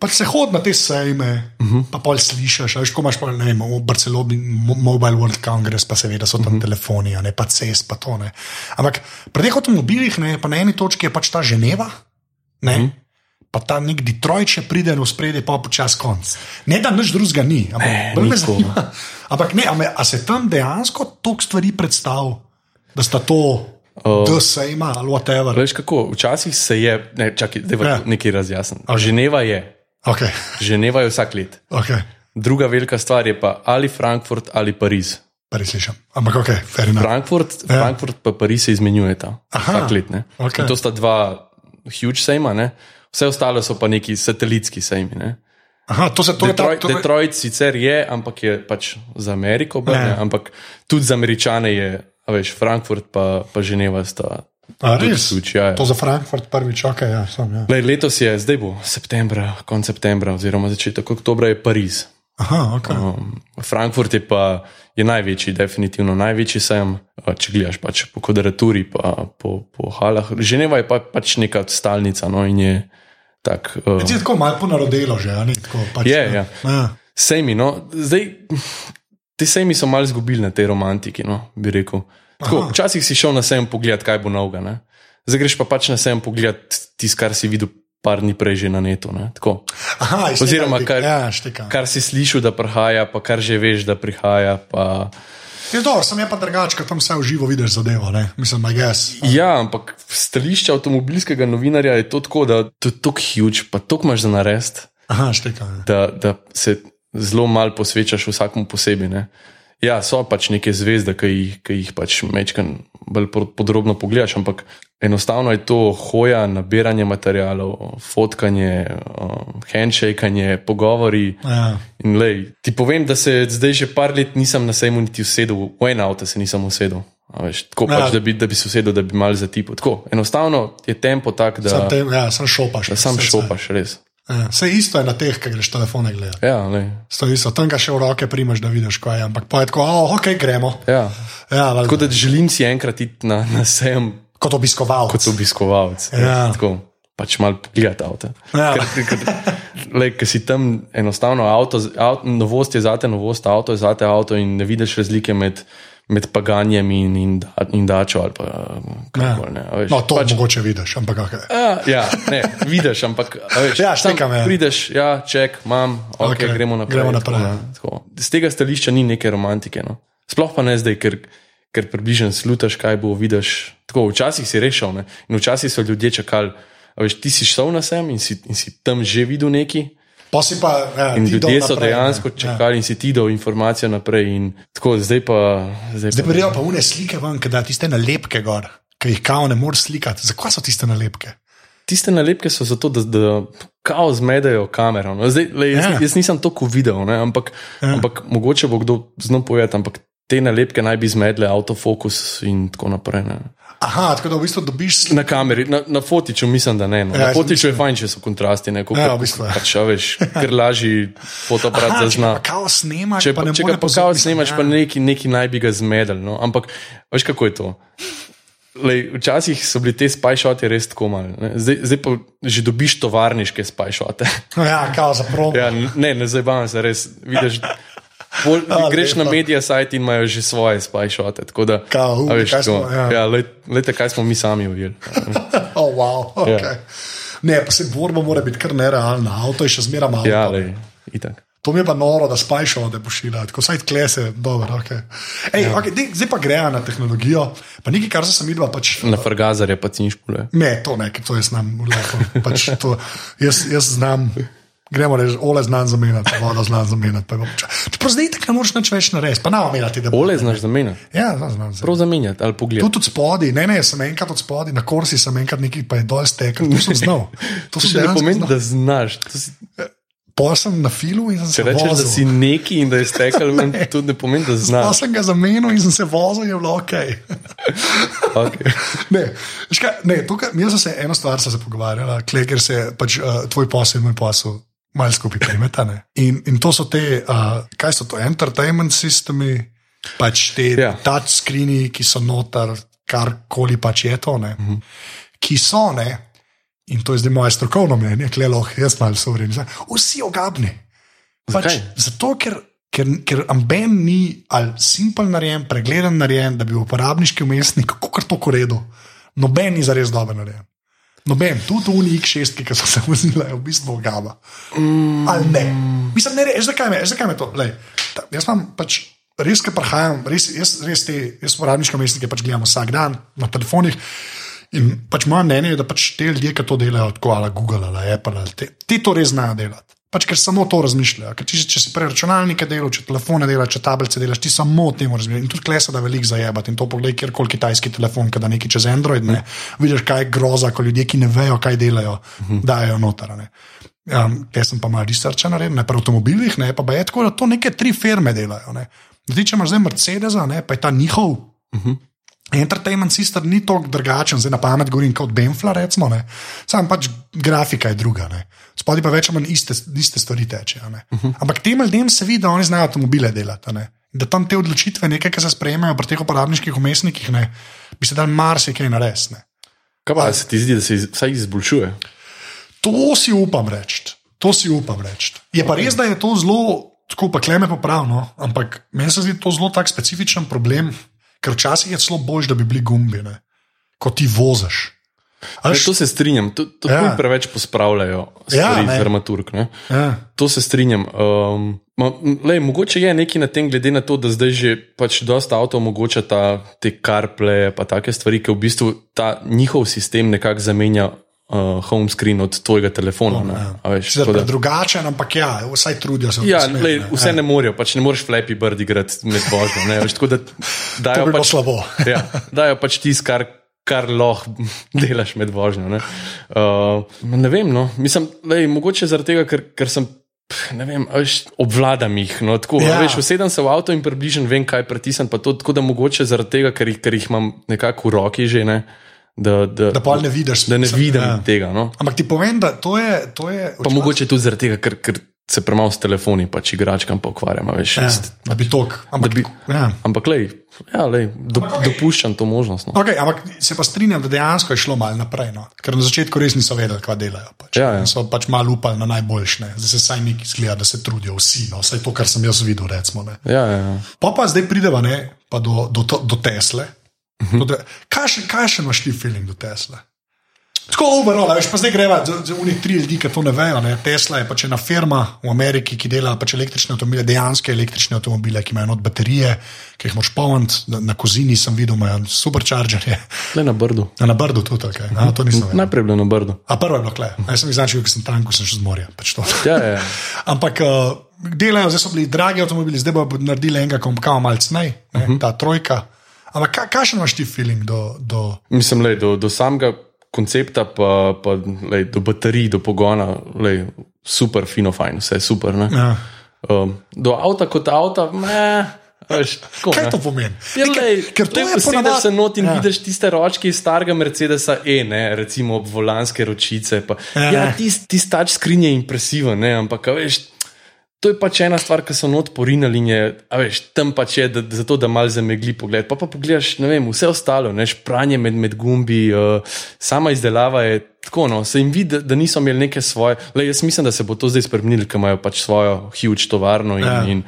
pač se hodi na te sejme, uh mhm. -huh. pa pol slišiš, veš, ko imaš pa, ne vem, v Barceloni Mobile World Congress, pa seveda so tam uh mhm. -huh. telefoni, ne pa cest, pa to ne. Ampak pri teh avtomobilih, ne, pa na eni točki je pač ta Ženeva, ne. Uh mhm. -huh. Pa ta nek Detroit, če pride v spredje, pa počas konc. Ne, da nič drugega ni, ampak, eh, ampak ne, a se tam dejansko toliko stvari predstavlja, da sta to da se ima, ali whatever. Veš kako, včasih se je, ne, čakaj, da je ja. nekaj razjasnjen. Okay. Ženeva je. Okay. Ženeva je vsak let. Okay. Druga velika stvar je pa ali Frankfurt ali Pariz. Pariz slišim. Ampak ok, fair enough. Frankfurt, ja. Frankfurt pa Pariz se izmenjujeta. Vsak let. Okay. To sta dva huge sejma, ne? vse ostale so pa neki satelitski sejmi. Ne? Aha, to se to Detroit, to je. Detroit sicer je, ampak je pač za Ameriko, brne, ja. ampak tudi za Američane je A veš, Frankfurt pa, pa Ženeva sta. A, res? Suč, ja, ja. To za Frankfurt prvič, ok, ja, sem. Ja. Lej, letos je, zdaj bo septembra, konec septembra, oziroma začetek oktobra je Pariz. Aha, okay. um, Frankfurt je pa je največji, definitivno največji sem, če gledaš pač po kvadraturi, pa po, po halah. Ženeva je pa, pač neka stalnica. No, tak, uh, je tako malo ponarodelo že, ali tako pač. Je, ja. ja. Sejmi, no, zdaj. Ti sejmi so malo izgubili na tej romantiki, no, bi rekel. Tako, včasih si šel na sejem pogled, kaj bo novega. Ne? Zdaj greš pa pač na sejem pogled tisto, kar si videl par dni prej že na netu. Aha, Oziroma, kar, ja, kar si slišal, da prihaja, pa kar že veš, da prihaja. Pa... Je dobro, sem je pa drugačen, ker tam vse v živo vidiš zadevo. Mislim, da je to. Ja, ampak stališče avtomobilskega novinarja je to tako, da je to tako huge, pa to imaš za narediti. Aha, štekam. Ja. Da, da se zelo malo posvečaš vsakmu posebej. Ne? Ja, so pač neke zvezde, ki jih, ki jih pač mečkam bolj podrobno pogledaš, ampak enostavno je to hoja, nabiranje materijalov, fotkanje, um, handshakanje, pogovori. Ja. Lej, ti povem, da se zdaj že par let nisem na sejmu niti usedel, v en avto se nisem usedel. Veš, tako ja. pač, da bi, da bi se usedel, da bi mal zatipal. Tako, enostavno je tempo tak, da. Sam, tem, ja, sam šopaš. Sam šopaš, res. Ja, vse isto je na teh, ki greš telefone gledati. Ja, isto, tam ga še v roke primaš, da vidiš, kaj je. Ampak pa je tako, oh, ok, gremo. Ja. Ja, tako da želim si enkrat iti na, na sejem. Kot obiskovalec. Kot obiskovalec. Ja. Tako, pač malo gledati avto. Ja. Ker si tam enostavno avto, avto, novost je zate, novost avto je zate avto in ne vidiš razlike med med paganjem in, in, in dačo. Pa, ja. kol, veš, no, to pač, mogoče vidiš, ampak kaj. Ja, ja, ne, vidiš, ampak veš, ja, štekam, ja. prideš, ja, ček, imam, okay, okay, gremo naprej. Gremo naprej tako, ja. tako. Z tega stališča ni neke romantike. No. Sploh pa ne zdaj, ker, ker približno slutaš, kaj bo vidiš. Tako, včasih si rešil ne? in včasih so ljudje čakali. Veš, ti si šel na sem in si, in si tam že videl nekaj. Pa pa, ja, in ljudje so naprej, dejansko. Ja. čakali ja. in si ti dal informacijo naprej. Tako, zdaj pa. Zdaj, zdaj pa grejo pa une slike ven, da tiste nalepke gor, ki jih kao ne moreš slikati. Zakaj so tiste nalepke? Tiste nalepke so zato, da, da kao zmedejo kamero. No, zdaj, le, jaz, ja. jaz nisem toliko videl, ne, ampak, ja. ampak mogoče bo kdo znal povedati, ampak te nalepke naj bi zmedle avtofokus in tako naprej. Ne. Aha, tako da v bistvu dobiš. Na kameri, na, na fotiču mislim, da ne. No. Ja, na fotiču je fajn, če so kontrasti. Ne, ja, v bistvu. Pač, veš, ker lažji fotoaparat zazna. Če pa kao snemaš, če pa, pa, če pa kao snemaš, ja. pa neki, neki naj bi ga zmedel. No. Ampak veš, kako je to? Lej, včasih so bili te spajšote res tako mali, zdaj, zdaj pa že dobiš tovarniške spajšote. Ja, kao za promo. Ja, ne, ne zabavam se res. Vidiš, Pol, A, greš lepa. na medije sajt in imajo že svoje spajšote. Kao, uh, kaj, smo, ja. Ja, let, lete, kaj smo mi sami ujeli. oh, wow, okay. ja. Ne, pa se borba mora biti kar nerealna, avto je še zmeraj malo. Ja, lej, itak. To mi je pa noro, da spajšamo, da pošiljajo, tako saj klese, dobro. Okay. Ej, ja. okay, dej, zdaj pa grejo na tehnologijo, pa nekaj, kar sem videl. Pač, na Fergazar je pa cinškule. Ne, to ne, to jaz znam, lepo. Pač to, jaz, jaz znam. Gremo reči, ole znam zamenjati, voda znam zamenjati. Čeprav zdaj tako ne moreš nič več narediti, pa nam omenjati, da bo. Ole znaš zamenjati. Ja, znam zamenjati. Prav zamenjati ali pogledati. Tu od spodaj, ne, ne, sem enkrat od spodaj, na korsi sem enkrat nekaj, pa je dol stekel, to sem znal. To, to še ne pomeni, da znaš. Pa sem na filu in sem se. Če rečeš, da si neki in da je stekel, to ne pomeni, da znaš. Pa sem ga zamenil in sem se vozil, je bilo ok. okay. ne, škaj, ne, tukaj, jaz sem se eno stvar se pogovarjal, ker se pač, uh, tvoj posel in moj posel malo skupaj primeta. In, in to so te, uh, kaj so to, entertainment sistemi, pač te ja. touchscreeni, ki so noter, karkoli pač je to, mm -hmm. ki so ne in to je zdaj moje strokovno mnenje, ki je lahko jaz malo sovren, vsi ogabni. Pač, zato, ker, ker, ker amben ni ali simpel narejen, pregleden narejen, da bi uporabniški umestnik, kako kar to koredo. Noben ni zares dober narejen. Noben, tudi v X6, ki so se vozili, je v bistvu ogaba. Mm. Ali ne? Mislim, ne, veš, zakaj me, zakaj me to? Lej, ta, jaz imam pač. Res, ki prihajam, res, jaz, res te, jaz uporabniške umestnike pač gledam vsak dan na telefonih. In pač moje mnenje je, da pač te ljudje, ki to delajo, tako ali Google ali Apple, ali te, ti to res znajo delati. Pač ker samo to razmišljajo. Če, če si prej računalnike delal, če telefone delaš, če tablice delaš, ti samo o tem razmišljaš. In tudi klesa, da veliko zajebati. In to pogledaj, kjerkoli kitajski telefon, kada neki čez Android, ne, vidiš, kaj je groza, ko ljudje, ki ne vejo, kaj delajo, dajo noter. Um, jaz sem pa malo naredil, ne pa v avtomobilih, ne pa je tako, da to neke tri firme delajo. Zdaj, če imaš zdaj Mercedesa, ne, pa je ta njihov. Uh -huh. Entertainment system ni tako drugačen, zdaj na pamet govorim kot Benfla, recimo, samo pač grafika je druga. Spodaj pa več ali manj iste, iste stvari teče. Uh mhm. -huh. Ampak tem ljudem se vidi, da oni znajo avtomobile delati. Da tam te odločitve, nekaj, ki se sprejemajo pri teh uporabniških umestnikih, ne, bi se dal marsikaj narediti. Kaj pa se ti zdi, da se vsaj izboljšuje? To si upam reči. To si upam reči. Je pa res, da je to zelo, tako pa kleme popravno, ampak meni se zdi to zelo tak specifičen problem ker včasih je celo bolj, da bi bili gumbi, ne? ko ti voziš. Ne, to se strinjam, to, to ja. preveč pospravljajo, stvari, ja, dramaturg. Ja. To se strinjam. Um, ma, lej, mogoče je nekaj na tem, glede na to, da zdaj že pač dosta avto omogoča ta, te karple, pa take stvari, ki v bistvu ta njihov sistem nekako zamenja uh, home screen od tvojega telefona. No, ja. veš, da... Drugačen, ampak ja, vsaj trudijo se. Ja, smer, lej, vse ne, ne morajo, pač ne moreš flappy bird igrati med božjo. Ne, veš, da, dajo pač, slabo. ja, dajo pač tisto, kar. Kar lahko delaš med vožnjo. Ne, uh, ne vem, no. mislim, je mogoče zaradi tega, ker, ker sem. Vem, veš, obvladam jih. No, tako, ja. veš, usedem se v avto in približno vem, kaj pritisnem. Tako da mogoče zaradi tega, ker jih, ker jih imam nekako v roki že. Ne, uh, da, da, da ne vidiš, da ne vidim ja. tega. No? Ampak ti povem, da to je. To je pa mogoče tudi zaradi tega, ker, ker se premalo s telefoni, pač igračkam pa ukvarjam. Veš, ja, da bi tok. Ampak, bi, ja. ampak lej, ja, lej, do, ampak, okay. dopuščam to možnost. No. Okay, ampak se pa strinjam, da dejansko je šlo malo naprej. No? Ker na začetku res niso vedeli, kaj delajo. Pač. Ja, ja. So pač malo upali na najboljše. Zdaj se saj neki zgleda, da se trudijo vsi. No? Vsaj to, kar sem jaz videl. Recimo, ja, ja, ja. Pa pa zdaj prideva ne, pa do, do, do, do Tesle. Uh -huh. Kaj še imaš ti feeling do Tesla? Tako overall, veš, pa zdaj greva za, unih tri ljudi, ki to ne vejo. Ne? Tesla je pač ena firma v Ameriki, ki dela pač električne avtomobile, dejansko električne avtomobile, ki imajo baterije, ki jih moš polniti. Na, na kozini sem videl, imajo superchargerje. Le na brdu. A na brdu tudi, okay. -huh. to nisem videl. Najprej bilo na brdu. A prvo je bilo kle. Jaz sem jih značil, ker sem tam, ko sem šel z morja. Pač ja, ja. Ampak. Uh, Delajo, zdaj so bili dragi avtomobili, zdaj bodo naredili enega, ko bo malce nej, uh -huh. ta trojka. Ampak kakšen imaš ti feeling do? do... Mislim, da do, do samega koncepta, pa, pa lej, do baterij, do pogona, lej, super, fino, fajn, vse super. Ja. Um, do avta kot avta, ne. Veš, tako, Kaj to pomeni? Ja, lej, ker to je ponavadi, da se noti in ja. vidiš tiste ročke iz starega Mercedesa, e, ne, recimo volanske ročice. Pa, ja, ja tisti tis touch screen je impresiven, ne, ampak veš. To je pač ena stvar, ki so not porinili in je, veš, tam pač je, da, zato da malo zamegli pogled. Pa pa pogledaš, ne vem, vse ostalo, ne, špranje med, med gumbi, uh, sama izdelava je tako, no, se jim vidi, da niso imeli neke svoje. Lej, jaz mislim, da se bo to zdaj spremenilo, ker imajo pač svojo huge tovarno in, Ja. in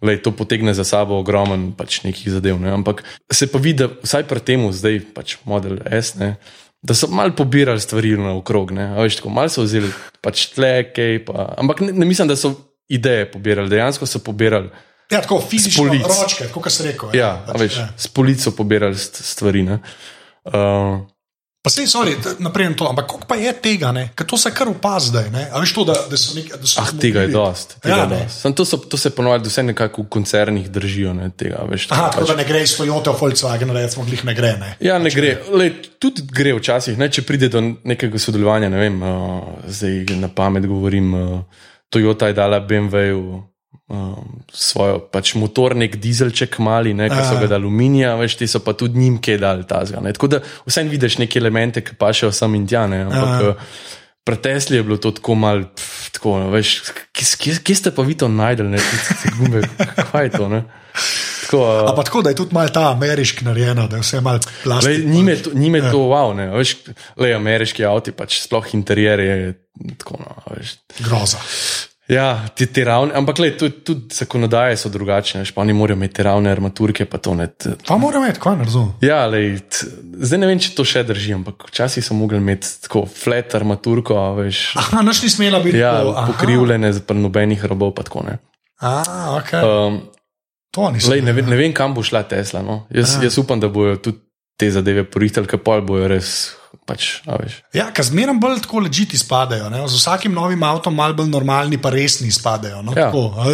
lej, to potegne za sabo ogromen pač nekih zadev. Ne. Ampak se pa vidi, da vsaj pri tem, zdaj pač model S. Ne, Da so malo pobirali stvari naokrog, ne, a veš, tako malo so vzeli pač tleke, pa, ampak ne, ne mislim, da so ideje pobirali, dejansko so pobirali, Ja, tako fizično, ročke, kot se reko. ja, a veš, ja. s polico pobirali st- stvari. Ne. Uh, Pa sej, sorry, t- naprej na to, ampak koliko pa je tega, ne? Ker to se kar opazi zdaj, ne? A veš to, da, da so neki. Ah, tega je dost. Tega Ja, ja, ne. dost. Sam to, so, to se ponovadi vse nekako v koncernih držijo. Ne, tega, veš, Aha, tako pač, da ne gre iz Toyota, Volkswagen, recimo, glih ne gre. Ne? ja, ne gre. Lej, tudi gre včasih, ne, če pride do nekega sodelovanja. Ne vem, uh, zdaj na pamet govorim. Uh, Toyota je dala BMW-ju. Um, svojo pač motornik, dizelček mali, ne, ki so ga dali aluminija, veš, ti so pa tudi njim kaj dali tazga. Ne. Tako da vsem vidiš neke elemente, ki pa še sem in tja. Ne, ampak Ja. Pri Tesli je bilo to tako mal, pf, tako, no, veš, kje, kje, kje ste pa vi to najdel, ne, te, gumbe, kaj je to, ne. Tako, uh, A pa tako, da je tudi malo ta ameriški narejena, da je vse malo plastično. njime, je to- njime je to wow, ne, veš, le ameriški avti, pač sploh interjer je tako, no, veš. Groza. Ja, ti, ti ravni, ampak le, tudi, tudi zakonodaje so drugačne, veš, pa oni morajo imeti ravne armaturke, pa to ne. Pa mora imeti, kaj ne razumem. ja, lej, t, zdaj ne vem, če to še drži, ampak včasih so mogli imeti tako flat armaturko, a veš. Aha, noč ni smela biti Ja, tako, aha. pokrivljene z nobenih robov, pa tako ne. A, okay. Um, to nisem. lej, ne, ne vem, kam bo šla Tesla. No. Jaz, Ja. jaz upam, da bojo tudi te zadeve porihtali, ker pol bojo res. Pač. Ja, ker zmeraj bolj tako ležiti izpadajo. Ne? Z vsakim novim avtom malo bolj normalni, pa resni izpadajo. No? Ja. Tako,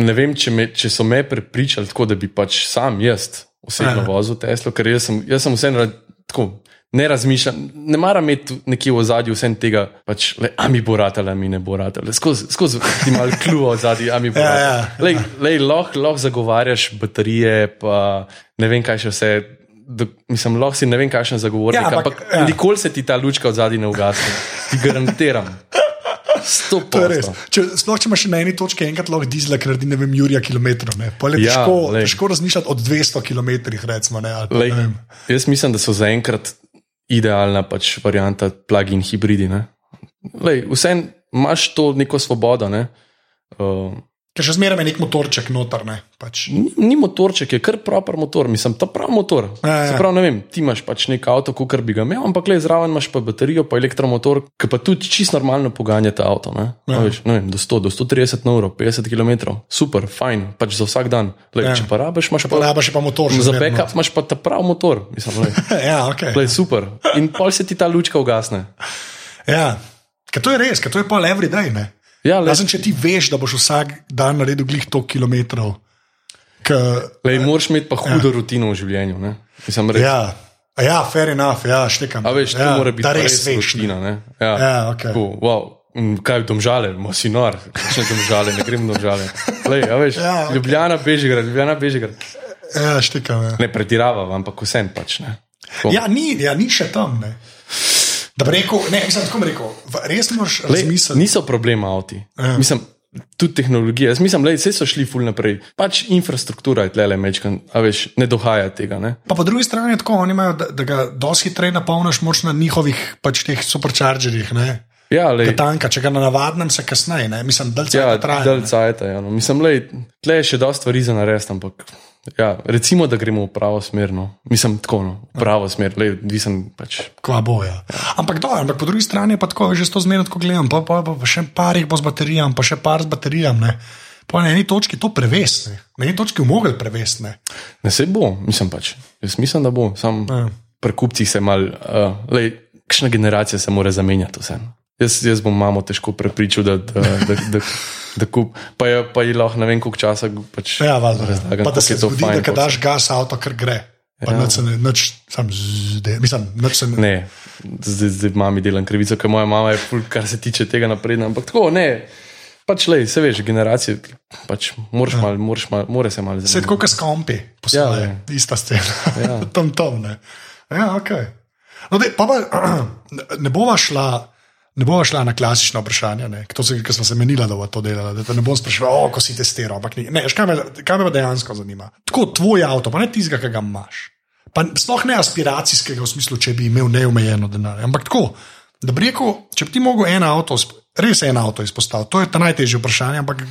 ne vem, če, me, če so me prepričali tako, da bi pač sam jaz osebno Ja. vozil Teslo, ker jaz sem, jaz sem vseeno tako. Ne razmišljam, ne maram imeti nekje v zadju vsem tega, pač, le, a mi bo ratala, mi ne bo ratala. Skozi, skozi ti malo kljuvo v zadju, a mi bo Ja, ratala. ja. Lej, lej, lahko lahko zagovarjaš baterije, pa ne vem, kaj še vse. Do, mislim, lahko si ne vem, kakšen zagovornik, Ja, ampak, ampak, ja. nikoli se ti ta lučka v zadju ne ugasne. Ti garantiram. Če, sploh če imaš na eni točki enkrat lahko dizel, ker naredi ne vem, Jurija kilometrov. Ja, težko, glej. težko razmišljati od 200 km, recimo. Ne, pa, Lej, ne vem. jaz mislim, da so zaenkrat idealna pač varianta plug-in hibridi. Lej, Vsem imaš to neko svobodo. Ne? Uh, Ker še zmeraj je nek motorček noter. Ne, pač. ni, ni motorček, je kar proper motor, mislim, ta pravi motor. Ja, ja. Ne vem, ti imaš pač nek avto, kot bi ga imel, ampak le zraven imaš pa baterijo, pa elektromotor, ki pa tudi čisto normalno poganja ta avto. Ne? Ja. Veš, ne vem, do 100, do 130 evrov, 50 km, super, fajn, pač za vsak dan. Lej, Ja. Če pa rabiš, imaš Pa še pa motor. za backup imaš pa ta pravi motor. Mislim. Ja, okay. Glej, super. In pol se ti ta lučka ugasne. ja. Ker to je res, ker to je pa every day. Ne? Ja, Razen če ti veš, da boš vsak dan naredil glih toliko kilometrov. K, lej, moraš imeti pa hudo ja. rutino v življenju. Ne? Mislim, res, ja. ja, A ja, fair enough, ja, štekam. A veš, to ja, mora biti res res veš. ne. rutina. Ne? Ja, Ja, okej. Tako, wow. Kaj v domžale, mo si nor, kakšne domžale, ne grem v domžale. Lej, veš, Ja, okay. Ljubljana, Bežigrad, Ljubljana, Bežigrad. Ja, štekam. Ja. Ne pretiravam, ampak vsem pač ne. Tako. Ja, ni, ja, ni še tam. Ne. Da bi rekel, ne, mislim, tako bi rekel, res moraš razmisliti. niso problem avti. Ja. Mislim, tudi tehnologija. Jaz mislim, da so šli ful naprej. Pač infrastruktura je tlele mečkan, a veš, ne dohaja tega. Ne? Pa po drugi strani je tako, oni imajo, da, da ga dosti hitreje napolniš moč na njihovih pač teh superchargerjih. Ne. Ja, lej, Tanka, če ga na navadnem se kasneje, ne. mislim, da Ja, se traja. dalj cajta. Ja, no. Mislim, da tle je še dosta stvari za narediti, ampak ja, recimo, da gremo v pravo smer. No. Mislim, tako, no, v pravo smer, le, odvisen pač. Kva bo, ja. Ampak, do, ampak po drugi strani je pa tako, že to zmerno, ko gledam, pa, pa, pa, pa še par jih bo z baterijami, pa še par z baterijami. Pa na eni točki to prevesne, na eni točki mogel prevesne. Ne se bo, mislim pač. Jaz mislim, da bo. Sam Ja. pri kupcih se mal, uh, lej, kakšna generacija se mora zamenjati vse. Jaz, jaz bom mamo težko prepričal, da, da, da, da, da kup. Pa je, pa je lahko ne vem, koliko časa pač Ja, valjda. razlagam, Pa da se zgodi, fajn. da kad daš gas, avto kar gre. Pa Ja. nič se ne, nič, sam zde, mislim, nič se ne. Ne, zdaj, zdaj mami delam krivico, ker moja mama je ful, kar se tiče tega napredna. Ampak tako, ne. Pač le, se veš, generacije, pač moraš Ja. mal, moraš mal, mora se malo Se je tako, kot s kompi, posloje, ja, Ja, ista scena. Ja. tam tam, ne. Ja, ok. No, dej, pa pa, ne bova šla. Ne bova šla na klasično vprašanje, ne. ki smo se menila, da bo to delala. Da ne bom spraševala, oh, ko si testiral. Ne, veš, kaj, me, kaj me dejansko zanima. Tako tvoj avto, pa ne tistega, ki ga imaš. Pa sploh ne aspiracijskega v smislu, če bi imel neomejeno denar. Ampak tako, da bi rekel, če bi ti mogel en avto, res en avto izpostaviti, to je ta najtežje vprašanje, ampak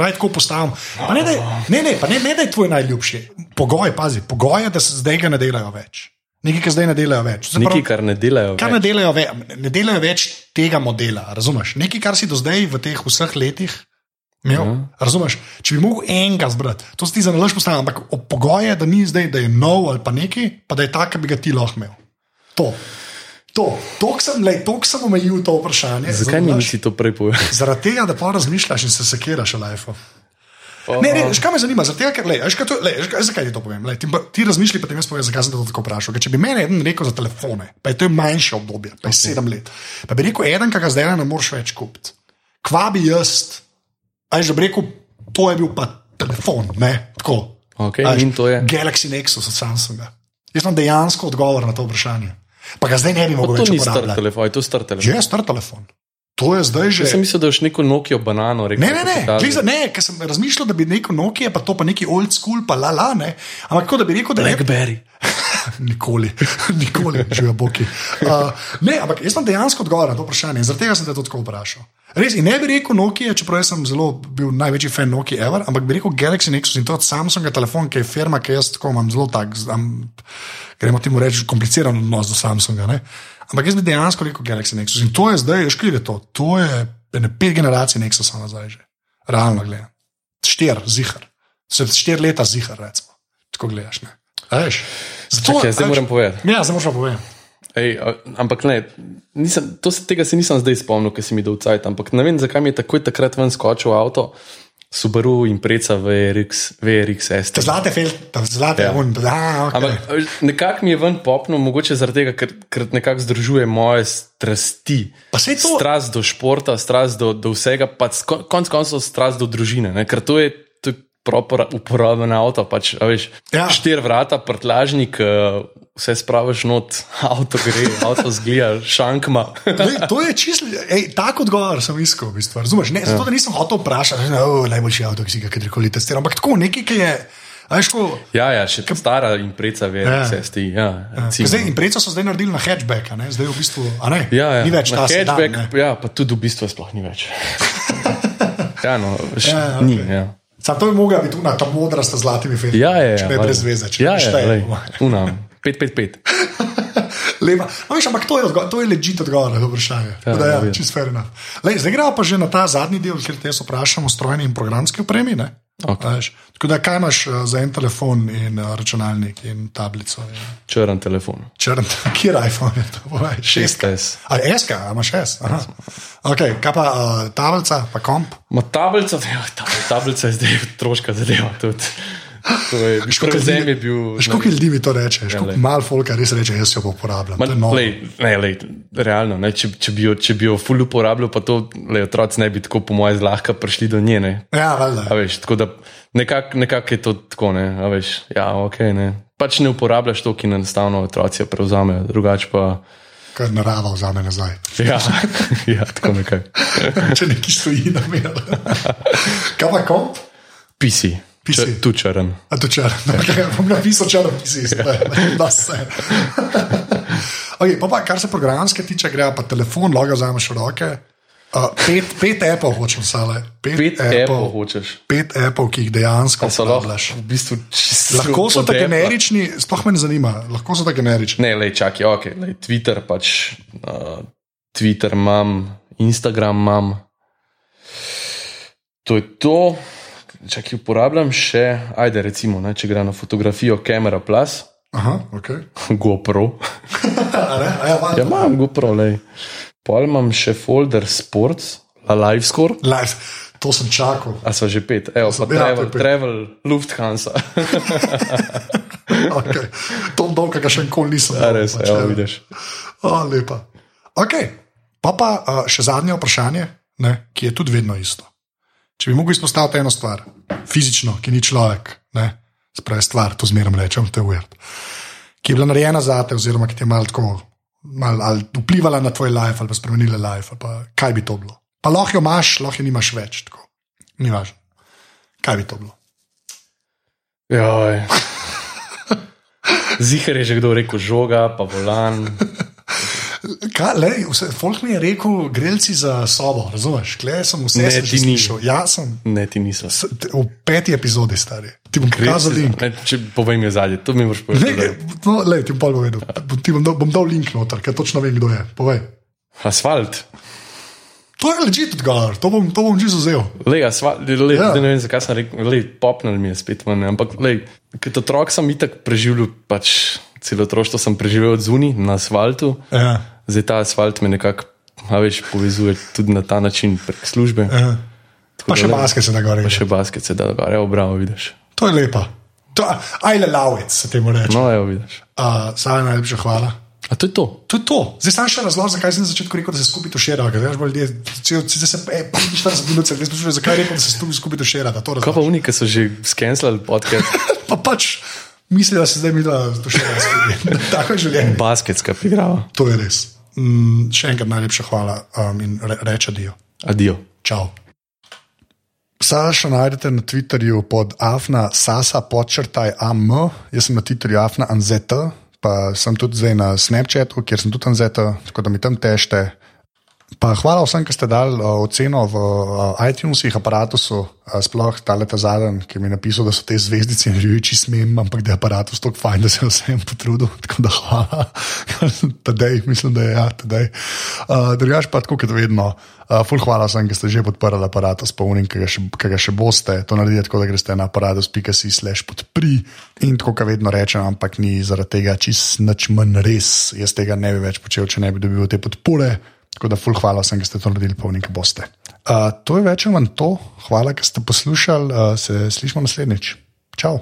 raj tako postavim. Pa ne, daj, ne, ne, pa ne, ne da je tvoj najljubši. Pogoj, pazi, pogoj je, da se zdaj ga ne delajo več. Nekaj, kar zdaj ne delajo več. Se Nekaj, kar ne delajo. Kar več. ne delajo, ve, ne delajo več tega modela, razumeš? Nekaj, kar si do zdaj v teh vseh letih imel, Ja. razumeš? Če bi mogel enega zbrati, to si ti za nalož postavil, ampak o- pogoj je, da ni zdaj, da je nov ali pa neki, pa da je tak, ki bi ga ti lahko imel. To. To, to sem, lej, to sem omejil to vprašanje. Zakaj mi nisi to prej povedal? Zaradi tega, da pa razmišljaš in se sekiraš v lifeu. Ne, ne, veš, kaj me zanima, tega, ker, lej, veš, kaj to, lej, veš, kaj- zakaj ti to povem? Lej, ti, ti razmišljaj, ti jaz povem, zakaj sem to tako vprašal. Ker če bi meni eden rekel za telefone, pa je to manjše obdobje, pa je okay. sedem let, pa bi rekel, eden, ki ga zdaj ne moreš več kupiti. Kva bi jaz, aj že bi rekel, to je bil pa telefon, ne, tako. Okay, A veš, in to je. Galaxy Nexus od Samsunga. Jaz imam dejansko odgovor na to vprašanje. Pa ga zdaj ne bi mogel to več ni star uporabljati. telefon, je to star telefon. Že je star telefon. To je zdaj že. Jaz sem mislil, da boš neko Nokia banano rekel. Ne, ne, ne, za- ne ker sem razmišljal, da bi neko Nokia, pa to pa neki old school, pa la la, ne. Ampak tako, da bi rekel, da je Blackberry. nikoli, nikoli, živijo boki. Uh, ne, ampak jaz sem dejansko odgovoril na to vprašanje in zaradi tega sem te tako vprašal. Res, in ne bi rekel Nokia, čeprav sem zelo bil največji fan Nokia ever, ampak bi rekel Galaxy Nexus in to od Samsunga telefon, ki je firma, ki jaz tako imam zelo tak, znam, gremo temu reči, kompliciran odnos do Samsunga. Ne? Ampak jaz bi dejansko rekel Galaxy Nexus in to je zdaj, je to? To je ene pet generacij Nexusa nazaj že. Realno gledam. Štir, zihar. Se štiri leta zihar, recimo. Tako gledaš, ne. Veš, Zato, Čakaj, zdaj veš, moram povedati. Ja, zdaj moraš pa povedati. Ej, ampak ne, nisem, se, tega se nisem zdaj spomnil, ker si mi dal cajt. Ampak ne vem, zakaj mi je takoj takrat ven skočil avto. Subaru in preca VRX, VRX Te zlate fel, te zlate Ja. un, da, okay. Ampak veš, nekako mi je ven popno, mogoče zaradi tega, ker, ker nekako združuje moje strasti. To- Strast do športa, strast do, do vsega, pa konec koncev strast do družine. Ne? Ker to je, uporaben avto. Pač, veš, Ja. Štir vrata, prtlažnik, eh, vse spraviš not, avto gre, avto zgleda, šankma. Lej, to je čisto, tako odgovor sem iskal, v bistvu, razumeš? Ne, zato, da nisem hotel vprašati, je najboljši avto, ki si ga kadarkoli testiral, ampak tako nekaj, ki je. Veš, ko, Ja, ja, še stara in preca VRX Ja. ST. Ja, recimo. zdaj, in preco so zdaj naredili na hatchback, zdaj v bistvu Ja, ja. ni več Na ta sedan. hatchback, ne. ja, pa tudi v bistvu sploh ni več. ja, no, š, Ja, ja, ja, okay. ni. Ja. Sam to bi mogla biti una, ta modra s zlatimi filmi. Ja, ja, ja, če ne valjda. brez veze, če ja, ne ja, šteje. una, 555. Lepa. No, veš, ampak to je, odgo- to je ležite odgovor na to vprašanje. Ja, Ja, ja, verjetno. čist. Lej, zdaj gremo pa že na ta zadnji del, kjer te jaz vprašam o strojni in programski opremi. ne? Veš, Tako da, kaj imaš eh, za en telefon in eh, računalnik in tablico? In Črn telefon. črn, kjer iPhone je to? Povej, šestka. 6S. A SK, a imaš S? Aha. Okay, kaj pa uh, tablica, pa komp? Ma tablica, tabl- tablica je zdaj troška zadeva. Tudi. To je, koliko prevzem je bil. Veš, koliko ljudi mi to reče? Ja. Malo folka res reče, jaz jo uporabljam. Ma, To je noro. lej, ne, lej, realno, ne, če, če, bi jo, če bi jo ful uporabljal, pa to lej, otroci ne bi tako, po mojem, zlahka prišli do nje. Ne. Ja, valjda. A veš, tako da nekako nekak je to tako, ne, a veš, ja, ok, ne. Pač ne uporabljaš to, ki enostavno otroci jo prevzamejo, drugače pa. Kar narava vzame nazaj. Ja, ja tako nekako. Če neki stoji na miru. Kaj pa komp? PC, PC. Če- tu črn. A to črn, okay, bom napisal črn, pisi, da se. Okay, pa, pa, kar se programske tiče, gre pa telefon, lahko vzameš v roke. Uh, pet, pet Apple hočem sale. Pet, Pet Apple hočeš. Pet Apple, ki jih dejansko uporabljaš. v bistvu. Lahko so ta generični, sploh me ne zanima, lahko so ta generični. Ne, lej, čakaj, ok, lej, Twitter pač. Uh, Twitter imam, Instagram imam. To je to. Čakaj, uporabljam še, ajde, recimo, ne, če gre na fotografijo Camera Plus, Aha, ok. GoPro. Ja, Ja, imam GoPro, lej. Pol imam še folder Sports, Live Score. Live, to sem čakal. A so že pet, evo, pa Ja, travel, pet. travel Lufthansa. Okay. To dolga, ga še nikoli nisem. Dal, res, pač, evo, ja. vidiš. O, lepa. Okay. Pa pa uh, še zadnje vprašanje, ne, ki je tudi vedno isto. Če bi mogel izpostaviti eno stvar, fizično, ki ni človek, ne, spravi stvar, to zmeraj rečem, to je uvert, ki je bila narejena za te, oziroma ki ti je malo tako, mal, ali vplivala na tvoj life, ali pa spremenila life, ali pa kaj bi to bilo. Pa lahko jo imaš, lahko jo nimaš več, tako. Ni važno. Kaj bi to bilo? Joj. Zihar je že kdo rekel žoga, pa volan. Kaj, lej, vse, folk mi je rekel, grelci za sobo, razumeš? Klej sem vse Ne, sem ni. slišal. Ja, sem Ne, ti niso. s- t- v peti epizodi stari. Ti bom pokazal link. Ne, če povem je zadnji, to mi moraš Ne, povedati. no, lej, ti bom pa povedal. Ti bom bom dal link noter, ker točno vem, kdo je. Povej. Asfalt. To je ležite odgovor, to bom, to bom že vzel. Lej, asfalt, lej, Ja. ne vem, zakaj sem rekel, lej, popnil mi je spet ven, ampak lej, kot otrok sem itak preživel, pač celo otroštvo sem preživel od zunaj na asfaltu. Ja. Zdaj ta asfalt me nekako, a veš, povezuje tudi na ta način prek službe. Ja. Tako Pa še maske se da gore. Pa še basket se da gore, evo, bravo, vidiš. To je lepa. To, ajle lavec se temu reče. No, evo, vidiš. Uh, Saj najlepša hvala. A to je to. To je to. Zdaj sam še razlog, zakaj sem na začetku rekel, da se skupaj tušira. Ker veš, bolj ljudje, zdaj se e, 45 minut, zdaj sprašujejo, zakaj je rekel, da se skupaj, tušira. To Kaj pa ki so že skenslali podcast, Pa pač mislijo, da se zdaj mi da tušira skupaj. Tako je življenje. basketska igrava. To je res. Mm, še enkrat najlepša hvala um, in re, reče dio. Adijo. Čau. Saša najdete na Twitterju pod afna sasa podčrtaj am, jaz sem na Twitterju afna anzeta, pa sem tudi zdaj na Snapchatu, kjer sem tudi anzeta, tako da mi tam tešte. Pa hvala vsem, ki ste dali uh, oceno v uh, iTunesih, aparatusu, uh, sploh ta leta zadnji, ki mi je napisal, da so te zvezdice in reči smem, ampak da je aparatus tako fajn, da se je vsem potrudil. Tako da hvala, tedej, mislim, da je ja, tedej. Uh, Drugač pa tako kot vedno, uh, full hvala vsem, ki ste že podprli aparatus, pa unim, ki ki ga še boste. To naredite tako, da greste na aparatus.si slash podpri in tako, kot vedno rečem, ampak ni zaradi tega čist nič manj res. Jaz tega ne bi več počel, če ne bi dobil te podpore. Tako da, ful, hvala vsem, ki ste to naredili, polni, ki boste. Uh, to je več ali manj to. Hvala, ker ste poslušali. Uh, se slišimo naslednjič. Čau.